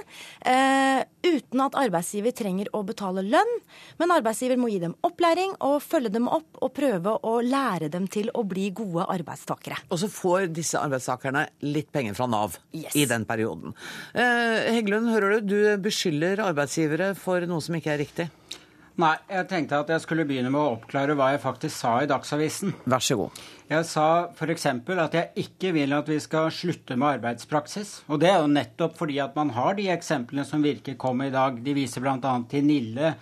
Eh, uten at arbeidsgiver trenger å betale lønn. Men arbeidsgiver må gi dem opplæring og følge dem opp og prøve å lære dem til å bli gode arbeidstakere. Og så får disse arbeidstakerne litt penger fra Nav yes. i den perioden. Eh, Heggelund, hører du, du beskylder arbeidsgivere for noe som ikke er riktig. Nei, jeg tenkte at jeg skulle begynne med å oppklare hva jeg faktisk sa i Dagsavisen. Vær så god. Jeg sa f.eks. at jeg ikke vil at vi skal slutte med arbeidspraksis. Og det er jo nettopp fordi at man har de eksemplene som Virke kom med i dag. De viser bl.a. til Nille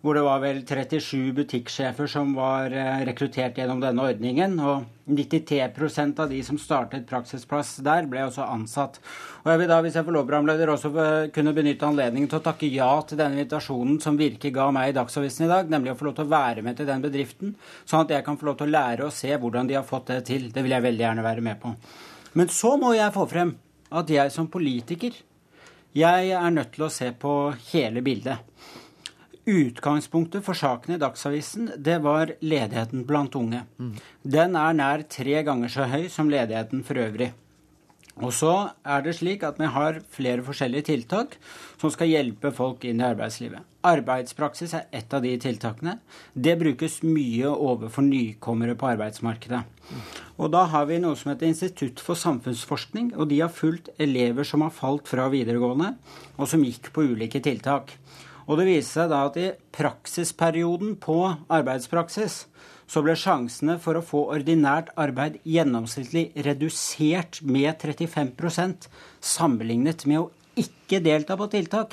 hvor det var vel 37 butikksjefer som var eh, rekruttert gjennom denne ordningen. Og 93% av de som startet praksisplass der, ble også ansatt. Og jeg vil da, hvis jeg får lov, programleder, også kunne benytte anledningen til å takke ja til denne invitasjonen som Virke ga meg i Dagsavisen i dag, nemlig å få lov til å være med til den bedriften, sånn at jeg kan få lov til å lære og se hvordan de har fått det til. Det vil jeg veldig gjerne være med på. Men så må jeg få frem at jeg som politiker, jeg er nødt til å se på hele bildet. Utgangspunktet for saken i Dagsavisen det var ledigheten blant unge. Mm. Den er nær tre ganger så høy som ledigheten for øvrig. Og så er det slik at vi har flere forskjellige tiltak som skal hjelpe folk inn i arbeidslivet. Arbeidspraksis er ett av de tiltakene. Det brukes mye overfor nykommere på arbeidsmarkedet. Og da har vi noe som heter Institutt for samfunnsforskning, og de har fulgt elever som har falt fra videregående, og som gikk på ulike tiltak. Og det viser seg da at i praksisperioden på arbeidspraksis så ble sjansene for å få ordinært arbeid gjennomsnittlig redusert med 35% sammenlignet med å ikke delta på tiltak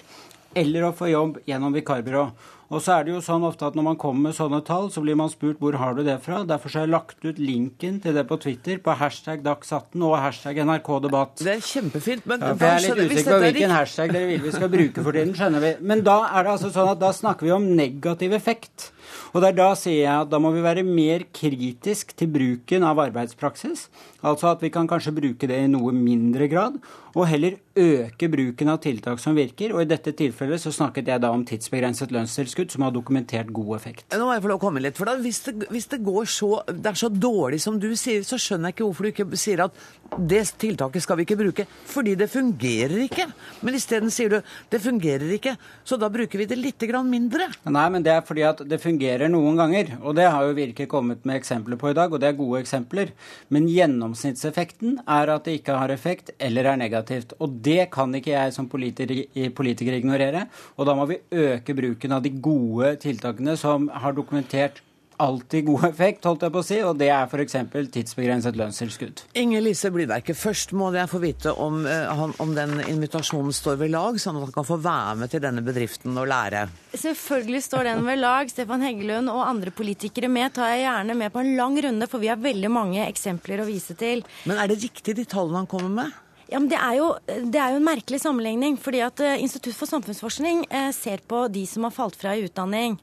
eller å få jobb gjennom vikarbyrå. Og så er det jo sånn ofte at Når man kommer med sånne tall, så blir man spurt hvor har du det fra. Derfor så har jeg lagt ut linken til det på Twitter på hashtag Dags18 og hashtag NRK-debatt. Det er kjempefint, men ja, Jeg er litt usikker på hvilken hashtag dere vil vi skal bruke for tiden. skjønner vi. Men da er det altså sånn at da snakker vi om negativ effekt. Og der Da sier jeg at da må vi være mer kritisk til bruken av arbeidspraksis. Altså at vi kan kanskje bruke det i noe mindre grad, og heller øke bruken av tiltak som virker. Og i dette tilfellet så snakket jeg da om tidsbegrenset lønnstilskudd, som har dokumentert god effekt. Nå må jeg få lov å komme litt, for da, hvis, det, hvis det, går så, det er så dårlig som du sier, så skjønner jeg ikke hvorfor du ikke sier at det tiltaket skal vi ikke bruke, fordi det fungerer ikke. Men isteden sier du det fungerer ikke, så da bruker vi det litt mindre. Nei, men det er fordi at det fungerer noen ganger. Og det har jo Virke kommet med eksempler på i dag, og det er gode eksempler. Men gjennomsnittseffekten er at det ikke har effekt eller er negativt. Og det kan ikke jeg som politiker, politiker ignorere. Og da må vi øke bruken av de gode tiltakene som har dokumentert alltid god effekt, holdt jeg på å si, og det er f.eks. tidsbegrenset lønnstilskudd. Inger Lise Blyverke, først må jeg få vite om, uh, om, den invitasjonen står ved lag, sånn at han kan få være med til denne bedriften og lære? Selvfølgelig står den ved lag. Stefan Heggelund og andre politikere med tar jeg gjerne med på en lang runde, for vi har veldig mange eksempler å vise til. Men er det riktig de tallene han kommer med? Ja, men det er, jo, det er, jo, en merkelig sammenligning. fordi at eh, Institutt for samfunnsforskning eh, ser på de som har falt fra i utdanning.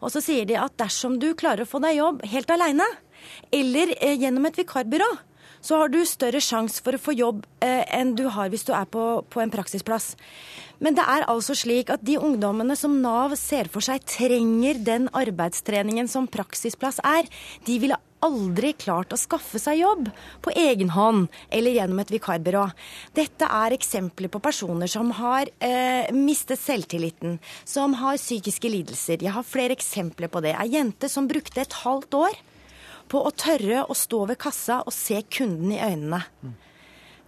Og så sier de at dersom du klarer å få deg jobb helt aleine, eller eh, gjennom et vikarbyrå, så har du større sjanse for å få jobb enn du har hvis du er på, på, en praksisplass. Men det er altså slik at de ungdommene som Nav ser for seg trenger den arbeidstreningen som praksisplass er, de ville aldri klart å skaffe seg jobb på egen hånd eller gjennom et vikarbyrå. Dette er eksempler på personer som har eh, mistet selvtilliten, som har psykiske lidelser. Jeg har flere eksempler på det. Ei jente som brukte et halvt år på å tørre å stå ved kassa og se kunden i øynene.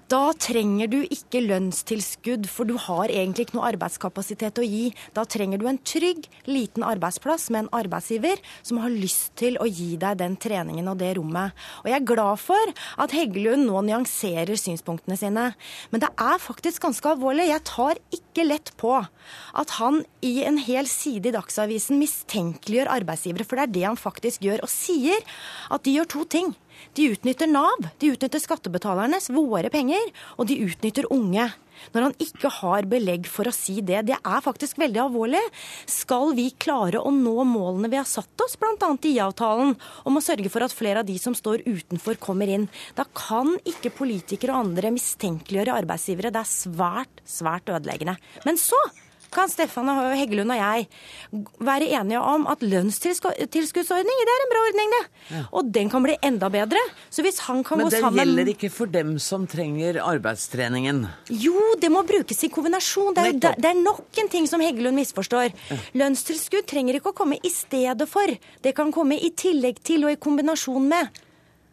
Da trenger du ikke lønnstilskudd, for du har egentlig ikke noe arbeidskapasitet å gi. Da trenger du en trygg, liten arbeidsplass med en arbeidsgiver som har lyst til å gi deg den treningen og det rommet. Og jeg er glad for at Heggelund nå nyanserer synspunktene sine. Men det er faktisk ganske alvorlig. Jeg tar ikke lett på at han i en hel side i Dagsavisen mistenkeliggjør arbeidsgivere, for det er det han faktisk gjør, og sier at de gjør to ting. De utnytter Nav, de utnytter skattebetalernes, våre penger, og de utnytter unge. Når han ikke har belegg for å si det. Det er faktisk veldig alvorlig. Skal vi klare å nå målene vi har satt oss, bl.a. i IA-avtalen, om å sørge for at flere av de som står utenfor, kommer inn, da kan ikke politikere og andre mistenkeliggjøre arbeidsgivere. Det er svært, svært ødeleggende. Men så kan Stefan Heggelund og jeg være enige om at lønnstilskuddsordning det er en bra ordning, det. Ja. Og den kan bli enda bedre. Så hvis han kan Men gå sammen Men det gjelder ikke for dem som trenger arbeidstreningen? Jo, det må brukes i kombinasjon. Det er, det er nok en ting som Heggelund misforstår. Ja. Lønnstilskudd trenger ikke å komme i stedet for. Det kan komme i tillegg til og i kombinasjon med.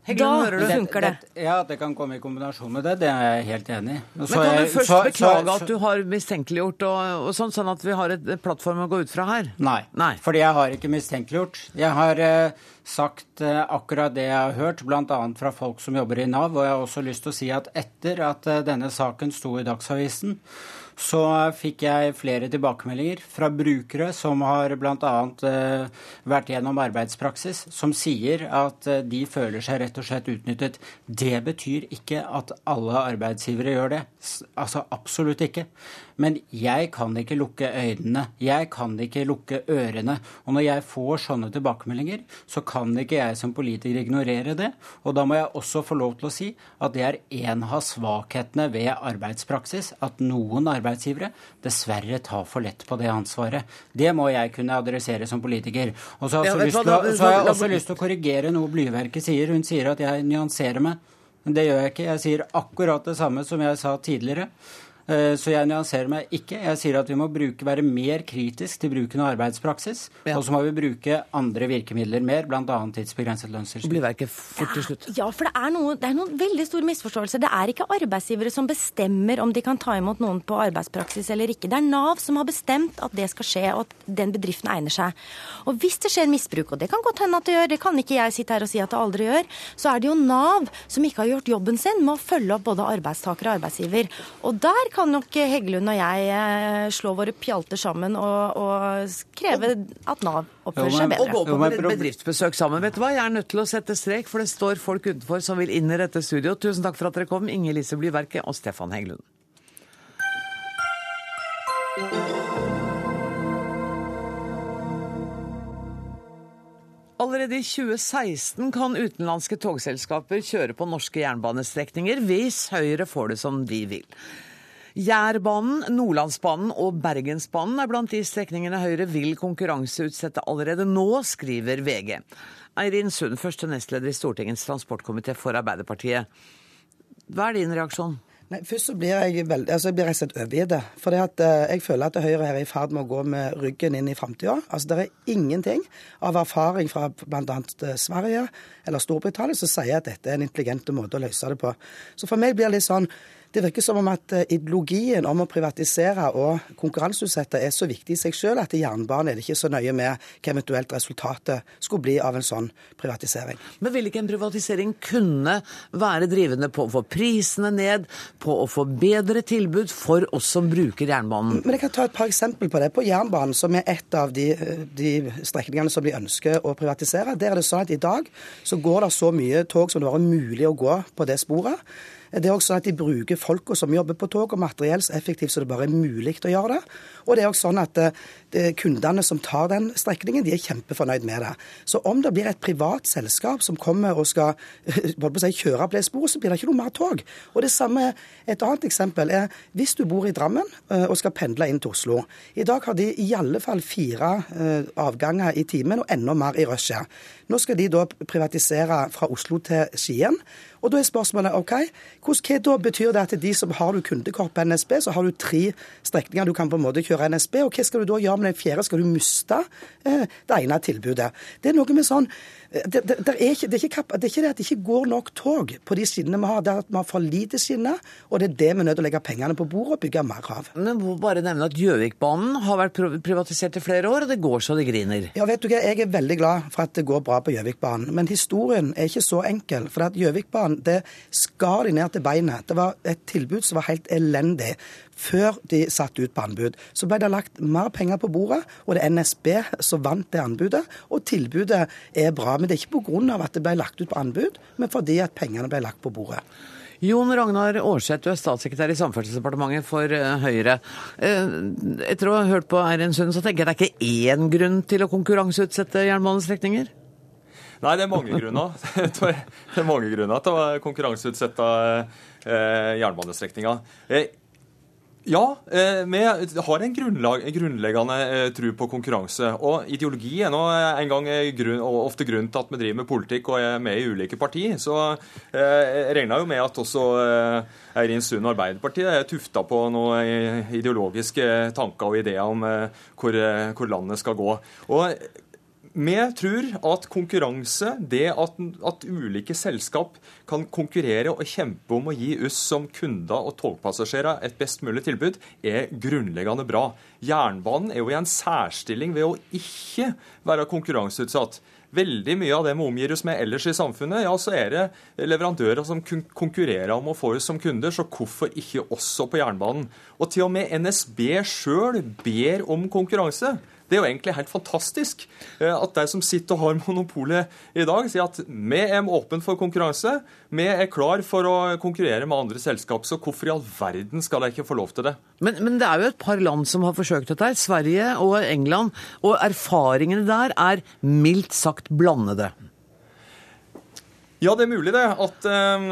Heggelund, da funker det. det. Ja, det kan komme i kombinasjon med det. Det er jeg helt enig i. Men kan du først så, beklage så, at du har mistenkeliggjort og, og sånn, sånn at vi har et plattform å gå ut fra her? Nei, Nei. fordi jeg har ikke mistenkeliggjort. Jeg har eh, sagt eh, akkurat det jeg har hørt, bl.a. fra folk som jobber i Nav. Og jeg har også lyst til å si at etter at eh, denne saken sto i Dagsavisen, så fikk jeg flere tilbakemeldinger fra brukere som har bl.a. Eh, vært gjennom arbeidspraksis, som sier at eh, de føler seg rett og slett utnyttet. Det betyr ikke at alle arbeidsgivere gjør det. Altså absolutt ikke. Men jeg kan ikke lukke øynene. Jeg kan ikke lukke ørene. Og når jeg får sånne tilbakemeldinger, så kan ikke jeg som politiker ignorere det. Og da må jeg også få lov til å si at det er en av svakhetene ved arbeidspraksis. At noen arbeidsgivere dessverre tar for lett på det ansvaret. Det må jeg kunne adressere som politiker. Og så har jeg også, lyst, til, så har jeg også lyst til å korrigere noe Blyverket sier. Hun sier at jeg nyanserer meg. Men det gjør jeg ikke. Jeg sier akkurat det samme som jeg sa tidligere. Eh, så jeg nyanserer meg ikke. Jeg sier at vi må bruke, være mer kritisk til bruken av arbeidspraksis. Ja. Og så må vi bruke andre virkemidler mer, bl.a. tidsbegrenset lønnstilskudd. Blir verket fort til slutt? Ja, for det er, noe, det er noen veldig store misforståelser. Det er ikke arbeidsgivere som bestemmer om de kan ta imot noen på arbeidspraksis eller ikke. Det er Nav som har bestemt at det skal skje, og at den bedriften egner seg. Og hvis det skjer misbruk, og det kan godt hende at det gjør, det kan ikke jeg sitte her og si at det aldri gjør, så er det jo Nav som ikke har gjort jobben sin med å følge opp både arbeidstaker og arbeidsgiver. Og der kan nok Heggelund og jeg eh, slå våre pjalter sammen og, og kreve at Nav oppfører seg bedre. Og gå på bedriftsbesøk sammen. Vet du hva, Jeg er nødt til å sette strek, for det står folk utenfor som vil inn i dette studio. Tusen takk for at dere kom, Inger Lise Blyverket og Stefan Heggelund. Allerede i 2016 kan utenlandske togselskaper kjøre på norske jernbanestrekninger hvis Høyre får det som de vil. Jærbanen, Nordlandsbanen og Bergensbanen er blant de strekningene Høyre vil konkurranseutsette allerede nå, skriver VG. Eirin Sund, første nestleder i Stortingets transportkomité for Arbeiderpartiet. Hva er din reaksjon? Nei, først så blir jeg veldig, altså jeg blir rett og slett overgitt. For eh, jeg føler at Høyre er i ferd med å gå med ryggen inn i framtida. Altså, det er ingenting av erfaring fra bl.a. Eh, Sverige eller Storbritannia som sier at dette er en intelligent måte å løse det på. Så for meg blir det litt sånn det virker som om at eh, ideologien om å privatisere og konkurranseutsette er så viktig i seg selv at i jernbanen er det ikke så nøye med hva eventuelt resultatet skulle bli av en sånn privatisering. Men vil ikke en privatisering kunne være drivende på å få prisene ned, på å få bedre tilbud for oss som bruker jernbanen? Men Jeg kan ta et par eksempler på det. På jernbanen, som er et av de, de strekningene som de ønsker å privatisere, der er det sånn at i dag så går det så mye tog som det var mulig å gå på det sporet. Det er også sånn at De bruker folka som jobber på tog og materiell så effektivt som det bare er mulig å gjøre det. Og det er også sånn at eh, Kundene som tar den strekningen, de er kjempefornøyd med det. Så om det blir et privat selskap som kommer og skal si, kjøre på det sporet, så blir det ikke noe mer tog. Og det samme, Et annet eksempel er hvis du bor i Drammen eh, og skal pendle inn til Oslo. I dag har de i alle fall fire eh, avganger i timen og enda mer i rushet. Nå skal de da privatisere fra Oslo til Skien. Og da er spørsmålet OK, hva da betyr det at de som har du kundekort på NSB, så har du tre strekninger du kan på en måte kjøre NSB, og hva skal du da gjøre med den fjerde? Skal du miste eh, det ene tilbudet? Det er noe med sånn det, det, det, er ikke, det, er ikke, det, er ikke, det at det ikke går nok tog på de skinnene vi har. Det er at vi har for lite skinner, og det er det vi er nødt til å legge pengene på bordet og bygge mer av. Men må bare nevne at Gjøvikbanen har vært privatisert i flere år, og det går så det griner. Ja, vet du hva, Jeg er veldig glad for at det går bra på Gjøvikbanen, men historien er ikke så enkel. For at Gjøvikbanen det skar de ned til beinet. Det var et tilbud som var helt elendig før de satte ut på anbud. Så ble det lagt mer penger på bordet, og det er NSB som vant det anbudet. Og tilbudet er bra. Men det er ikke pga. at det ble lagt ut på anbud, men fordi at pengene ble lagt på bordet. Jon Ragnar Aarseth, du er statssekretær i Samferdselsdepartementet for eh, Høyre. Eh, etter å ha hørt på Eirin Sund, så tenker jeg det er ikke én grunn til å konkurranseutsette jernbanestrekninger? Nei, det er mange grunner. Det er mange grunner til å konkurranseutsette eh, jernbanestrekninga. Ja, eh, vi har en, grunnlag, grunnleggende eh, tro på konkurranse. Og ideologi er nå en gang grunn, ofte grunnen til at vi driver med politikk og er med i ulike partier. Så eh, jeg regner jo med at også Eirin Sund og Arbeiderpartiet er tufta på noen ideologiske tanker og ideer om hvor, hvor landet skal gå. Og vi tror at konkurranse, det at, at, ulike selskap kan konkurrere og kjempe om å gi oss som kunder og togpassasjerer et best mulig tilbud, er grunnleggende bra. Jernbanen er jo i en særstilling ved å ikke være konkurranseutsatt. Veldig mye av det vi omgir oss med ellers i samfunnet, ja, så er det leverandører som konkurrerer om å få oss som kunder, så hvorfor ikke også på jernbanen? Og til og med NSB sjøl ber om konkurranse. Det er jo egentlig helt fantastisk eh, at de som sitter og har monopolet i dag, sier at vi er åpne for konkurranse. Vi er klar for å konkurrere med andre selskap, så hvorfor i all verden skal de ikke få lov til det? Men, men det er jo et par land som har forsøkt dette, Sverige og England. Og erfaringene der er mildt sagt blandede. Ja, det er mulig det. At, uh,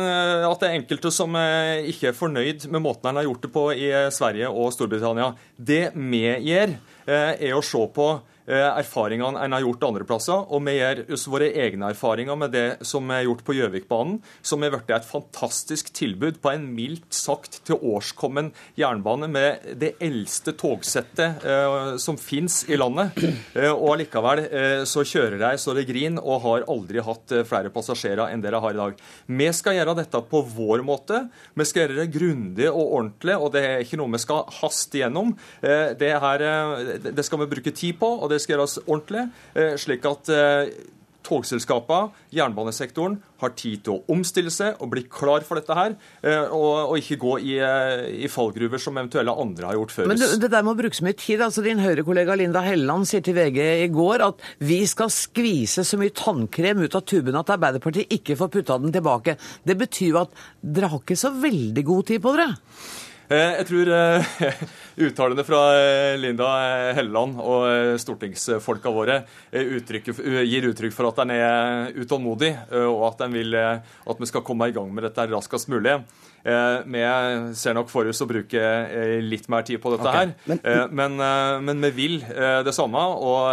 at, det er enkelte som uh, ikke er fornøyd med måten en har gjort det på i Sverige og Storbritannia. Det gjør, er å se på Eh, erfaringene en har gjort andre plasser, og vi gjør oss våre egne erfaringer med det som er gjort på Gjøvikbanen, som er blitt et fantastisk tilbud på en mildt sagt til årskommen jernbane med det eldste togsettet eh, som finnes i landet. Eh, og allikevel eh, så kjører de så det griner og har aldri hatt eh, flere passasjerer enn dere har i dag. Vi skal gjøre dette på vår måte. Vi skal gjøre det grundig og ordentlig, og det er ikke noe vi skal haste gjennom. Eh, det, her, det skal vi bruke tid på. og det skal gjøres ordentlig, eh, slik at eh, togselskapene, jernbanesektoren, har tid til å omstille seg og bli klar for dette her, eh, og, og ikke gå i, i, fallgruver som eventuelle andre har gjort før Men det, det der med å bruke så mye tid, altså Din Høyre-kollega Linda Helleland sier til VG i går at vi skal skvise så mye tannkrem ut av tuben at Arbeiderpartiet ikke får putta den tilbake. Det betyr jo at dere har ikke så veldig god tid på dere? Jeg tror uttalene fra eh, Linda Helleland og stortingsfolka våre gir uttrykk for at en er utålmodig, og at, vil, at vi skal komme i gang med dette raskest mulig. Eh, vi ser nok for oss å bruke eh, litt mer tid på dette okay. her. Men, eh, men, men, vi vil det samme, og,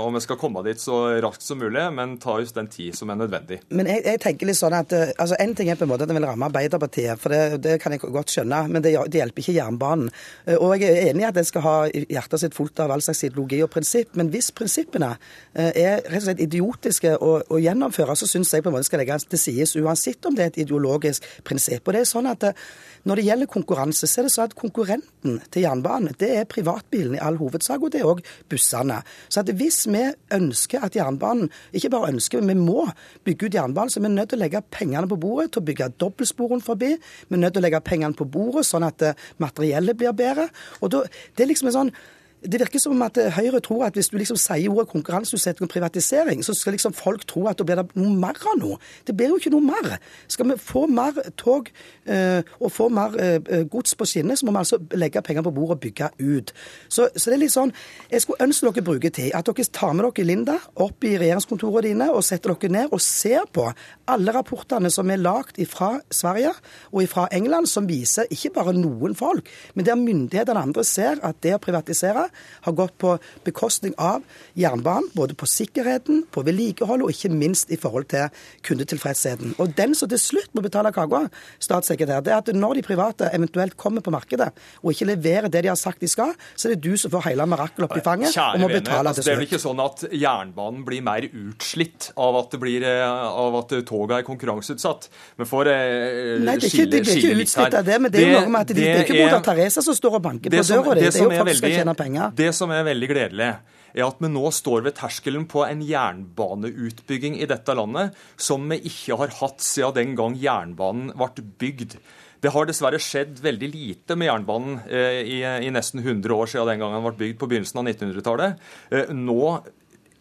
og, vi skal komme dit så raskt som mulig, men ta oss den tid som er nødvendig. Men jeg, jeg tenker litt sånn at altså En ting er på en måte at den vil ramme Arbeiderpartiet, for det, det kan jeg godt skjønne, men det, det, hjelper ikke jernbanen. Og jeg er enig i at en skal ha hjertet sitt fullt av all slags ideologi og prinsipp, men hvis prinsippene er rett og slett idiotiske å, å gjennomføre, så syns jeg på en måte skal legges til sides, uansett om det er et ideologisk prinsipp. Og det er sånn at eh, når det gjelder konkurranse, så er det sånn at konkurrenten til jernbanen det er privatbilen i all hovedsak, og det er òg bussene. Så at hvis vi ønsker at jernbanen Ikke bare ønsker, men vi må bygge ut jernbanen, så vi er nødt til å legge pengene på bordet til å bygge dobbeltsporen forbi. Vi er nødt til å legge pengene på bordet sånn at eh, materiellet blir bedre. Og da, det er liksom en sånn det virker som at eh, Høyre tror at hvis du liksom sier ordet konkurranseutsetting og privatisering, så skal liksom folk tro at da blir det noe mer av noe. Det blir jo ikke noe mer. Skal vi få mer tog eh, og få mer eh, gods på skinner, så må vi altså legge penger på bordet og bygge ut. Så, så, det er litt sånn Jeg skulle ønske dere bruker tid. At dere tar med dere Linda opp i regjeringskontorene dine og setter dere ned og ser på alle rapportene som er lagd fra Sverige og fra England, som viser ikke bare noen folk, men der myndighetene andre ser at det å privatisere har gått på bekostning av jernbanen, både på sikkerheten, på vedlikeholdet og ikke minst i forhold til kundetilfredsheten. Og den som til slutt må betale kaka, statssekretær, det er at når de private eventuelt kommer på markedet og ikke leverer det de har sagt de skal, så er det du som får hele mirakelet opp i fanget Kjære og må betale venner, til slutt. Det er vel ikke sånn at jernbanen blir mer utslitt av at, blir, eh, av at toget er konkurranseutsatt? Men for eh, Nei, det er ikke, det er ikke utslitt av det, men det, er jo noe med at det, det er ikke moder Teresa som står og banker på døra di. Det, det er jo folk som skal tjene penger. Det som er veldig gledelig, er at vi nå står ved terskelen på en jernbaneutbygging i dette landet som vi ikke har hatt siden den gang jernbanen ble bygd. Det har dessverre skjedd veldig lite med jernbanen eh, i, i, nesten 100 år siden den gangen den ble bygd på begynnelsen av 1900-tallet. Eh, nå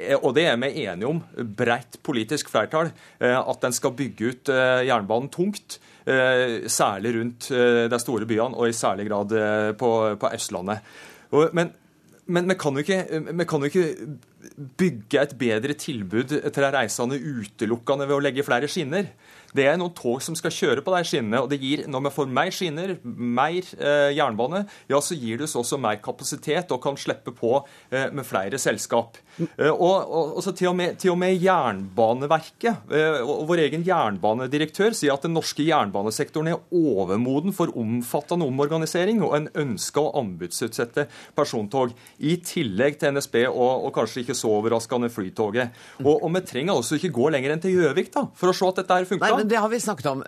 og det er vi enige om, bredt politisk flertall, eh, at en skal bygge ut jernbanen tungt. Særlig rundt de store byene, og i særlig grad på, på Østlandet. Men men vi kan, kan, jo ikke, bygge et bedre tilbud til de reisende utelukkende ved å legge flere skinner. Det er noen tog som skal kjøre på de skinnene. og det gir, Når vi får mer skinner, mer eh, jernbane, ja, så gir det oss også mer kapasitet og kan slippe på eh, med flere selskap. Eh, og, og, og til, og med, til, og med, Jernbaneverket eh, og vår egen jernbanedirektør sier at den norske jernbanesektoren er overmoden for omfattende omorganisering, og en ønsker å anbudsutsette persontog. I tillegg til NSB og, og kanskje ikke så overraskende Flytoget. Og, og vi trenger altså ikke gå lenger enn til Gjøvik for å se at dette her funker. Men det har vi snakket om.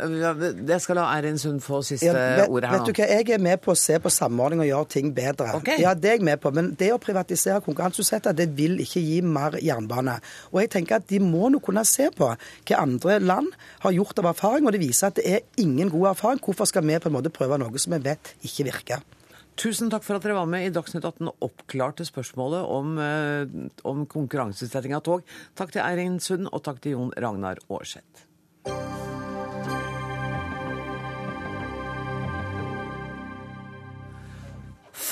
Det skal la Eirin Sund få siste ja, vet, ordet her nå. Vet du hva, Jeg er med på å se på samordning og gjøre ting bedre. Okay. Ja, det er jeg med på. Men det å privatisere konkurranseutsette, det vil ikke gi mer jernbane. Og jeg tenker at de må nå kunne se på hva andre land har gjort av erfaring, og det viser at det er ingen god erfaring. Hvorfor skal vi på en måte prøve noe som vi vet ikke virker? Tusen takk for at dere var med i Dagsnytt 18 og oppklarte spørsmålet om, eh, om konkurranseutsetting av tog. Takk til Eirin Sund, og takk til Jon Ragnar Aarseth.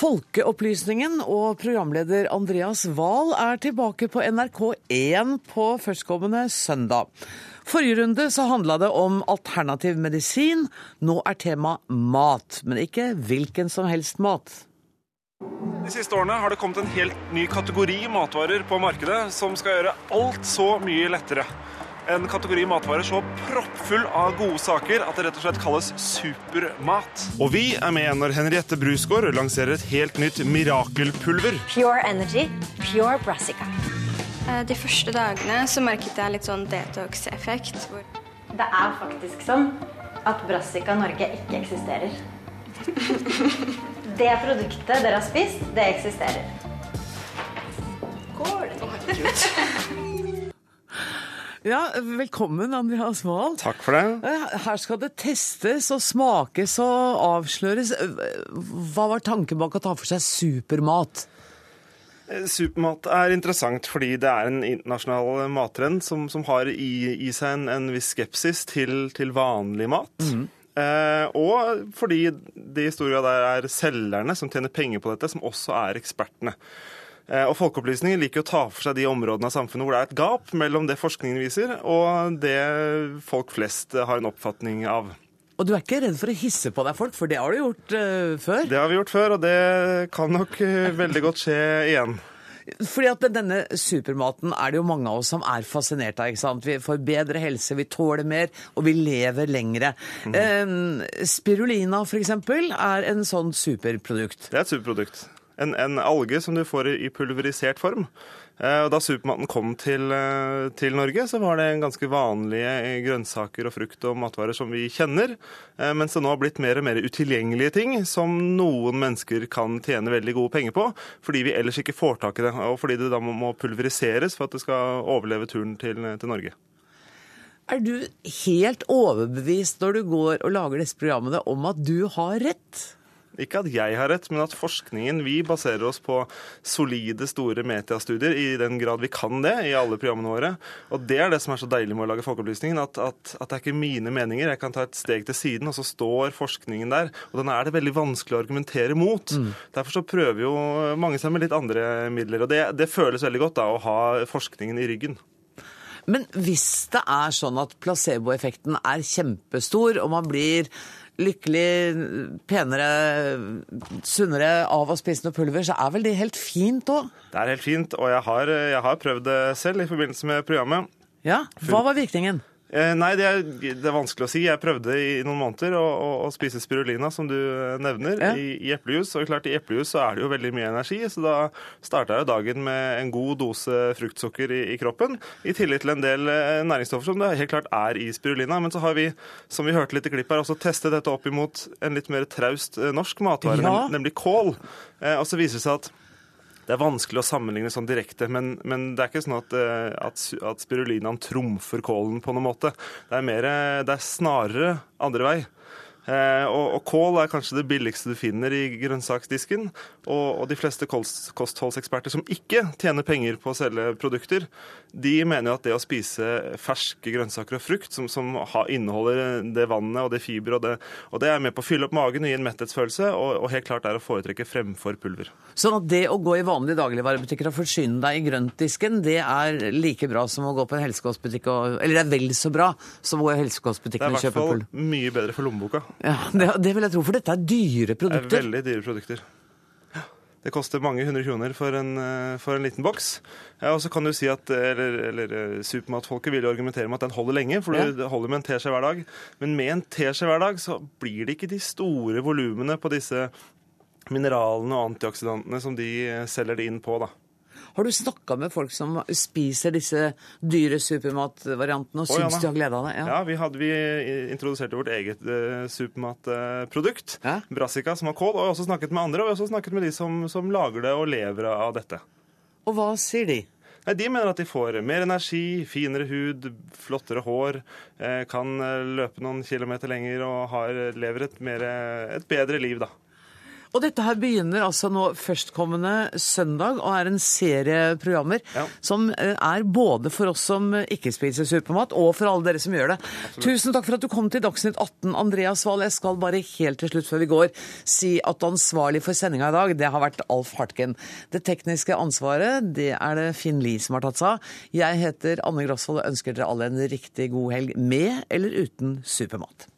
Folkeopplysningen og programleder Andreas Wahl er tilbake på NRK1 på førstkommende søndag. Forrige runde så handla det om alternativ medisin. Nå er tema mat, men ikke hvilken som helst mat. De siste årene har det kommet en helt ny kategori matvarer på markedet som skal gjøre alt så mye lettere. En kategori matvarer så proppfull av gode saker at det rett og slett kalles supermat. Og vi er med når Henriette Brusgaard lanserer et helt nytt mirakelpulver. Pure Energy, Pure Brassica. Eh, de første dagene så merket jeg litt sånn detox-effekt. Det er faktisk sånn at Brassica Norge ikke eksisterer. Det produktet dere har spist, det eksisterer. Ja, velkommen, Andreas Wahl. Takk for det. Eh, Her skal det testes og smakes og avsløres. Hva var tanken bak å ta for seg supermat? Eh, Supermat er interessant fordi det er en internasjonal mattrend som, som har i, i seg en, en viss skepsis til, til vanlig mat. Eh, og fordi det i stor grad er selgerne som tjener penger på dette, som også er ekspertene. Eh, og Folkeopplysningen liker å ta for seg de områdene av samfunnet hvor det er et gap mellom det forskningen viser, og det folk flest har en oppfatning av. Og du er ikke redd for å hisse på deg folk, for det har du gjort uh, før? Det har vi gjort før, og det kan nok eh, veldig godt skje igjen. Fordi at denne supermaten er det jo mange av oss som er fascinert av. ikke sant? Vi får bedre helse, vi tåler mer, og vi lever lengre. Eh, spirulina for eksempel er en sånn superprodukt. Det er et superprodukt. En, en alge som du får i pulverisert form. Eh, Da supermaten kom til, eh, til Norge, så var det ganske vanlige grønnsaker og frukt og matvarer som vi kjenner, eh, mens det nå har blitt mer og mer utilgjengelige ting som noen mennesker kan tjene veldig gode penger på, fordi vi ellers ikke får tak i det, og fordi det da må pulveriseres for at det skal overleve turen til, til Norge. Er du helt overbevist når du går og lager disse programmene om at du har rett? Ikke at jeg har rett, men at forskningen Vi baserer oss på solide, store metastudier i den grad vi kan det i alle programmene våre. Og det er det som er så deilig med å lage Folkeopplysningen. At, at, at det er ikke mine meninger. Jeg kan ta et steg til siden, og så står forskningen der. Og den er det veldig vanskelig å argumentere mot. Derfor så prøver jo mange seg med litt andre midler. Og det, det føles veldig godt da, å ha forskningen i ryggen. Men hvis det er sånn at placeboeffekten er kjempestor, og man blir lykkelig, penere, sunnere av å spise noe pulver, så er vel det helt fint òg? Det er helt fint, og jeg har, jeg har prøvd det selv i forbindelse med programmet. Ja, Hva var virkningen? Eh, Nei, det er, det er vanskelig å si. Jeg prøvde i noen måneder å, å, å spise spirulina, som du eh, nevner, Ja. i, i eplejus. Og klart, i eplejus så er det jo veldig mye energi, så da starta jeg jo dagen med en god dose fruktsukker i, i kroppen. I tillegg til en del eh, næringsstoffer som det helt klart er i spirulina. Men så har vi, som vi hørte litt i klippet her, også testet dette opp imot en litt mer traust norsk matvare, Ja. nemlig kål. Og så viser det seg at det er vanskelig å sammenligne sånn direkte, men, men det er ikke sånn at, eh, at, at spirulinaen trumfer kålen på noen måte. Det er, mer, eh, det er snarere andre vei. Eh, og, og kål er kanskje det billigste du finner i grønnsaksdisken. Og, og de fleste kostholdseksperter som ikke tjener penger på å selge produkter, de mener at det å spise ferske grønnsaker og frukt som, som inneholder det vannet og det fiber, og det, og det er med på å fylle opp magen og gi en metthetsfølelse, og, og helt klart er å foretrekke fremfor pulver. Sånn at det å gå i vanlige dagligvarebutikker og forsyne deg i grøntdisken, det er like bra som å gå på en helsekostbutikk og Eller det er vel så bra som å gå i Det helsekostbutikken er i og hvert kjøpe fall mye bedre for lommeboka. Ja, det, det vil jeg tro, for dette er dyre produkter. Det er veldig dyre produkter. Det koster mange hundre kroner for en, eh, for en liten boks. Ja, og så kan du si at, eller, eller eh, Supermatfolket vil jo argumentere med at den holder lenge, for Ja. det holder med en teskje hver dag. Men med en teskje hver dag så blir det ikke de store volumene på disse mineralene og antioksidantene som de eh, selger det inn på. da. Har du snakka med folk som spiser disse dyre supermatvariantene og Å, syns de har glede av det? Ja, vi, hadde, vi introduserte vårt eget uh, supermatprodukt, Brassica, som har kål. Og vi har også snakket med andre, og vi har også snakket med de som, som lager det og lever av dette. Og hva sier de? Nei, De mener at de får mer energi, finere hud, flottere hår, eh, kan eh, løpe noen kilometer lenger og har, lever et, mer, et bedre liv, da. Og dette her begynner altså nå førstkommende søndag og er en serie programmer som eh, er både for oss som ikke spiser supermat, og for alle dere som gjør det. Tusen takk for at du kom til Dagsnytt 18, Andreas Wahl. Jeg skal bare helt til slutt før vi går si at ansvarlig for sendinga i dag, det har vært Alf Hartgen. Det tekniske ansvaret, det er det Finn Lie som har tatt seg av. Jeg heter Anne Grosvold og ønsker dere alle en riktig god helg med eller uten supermat.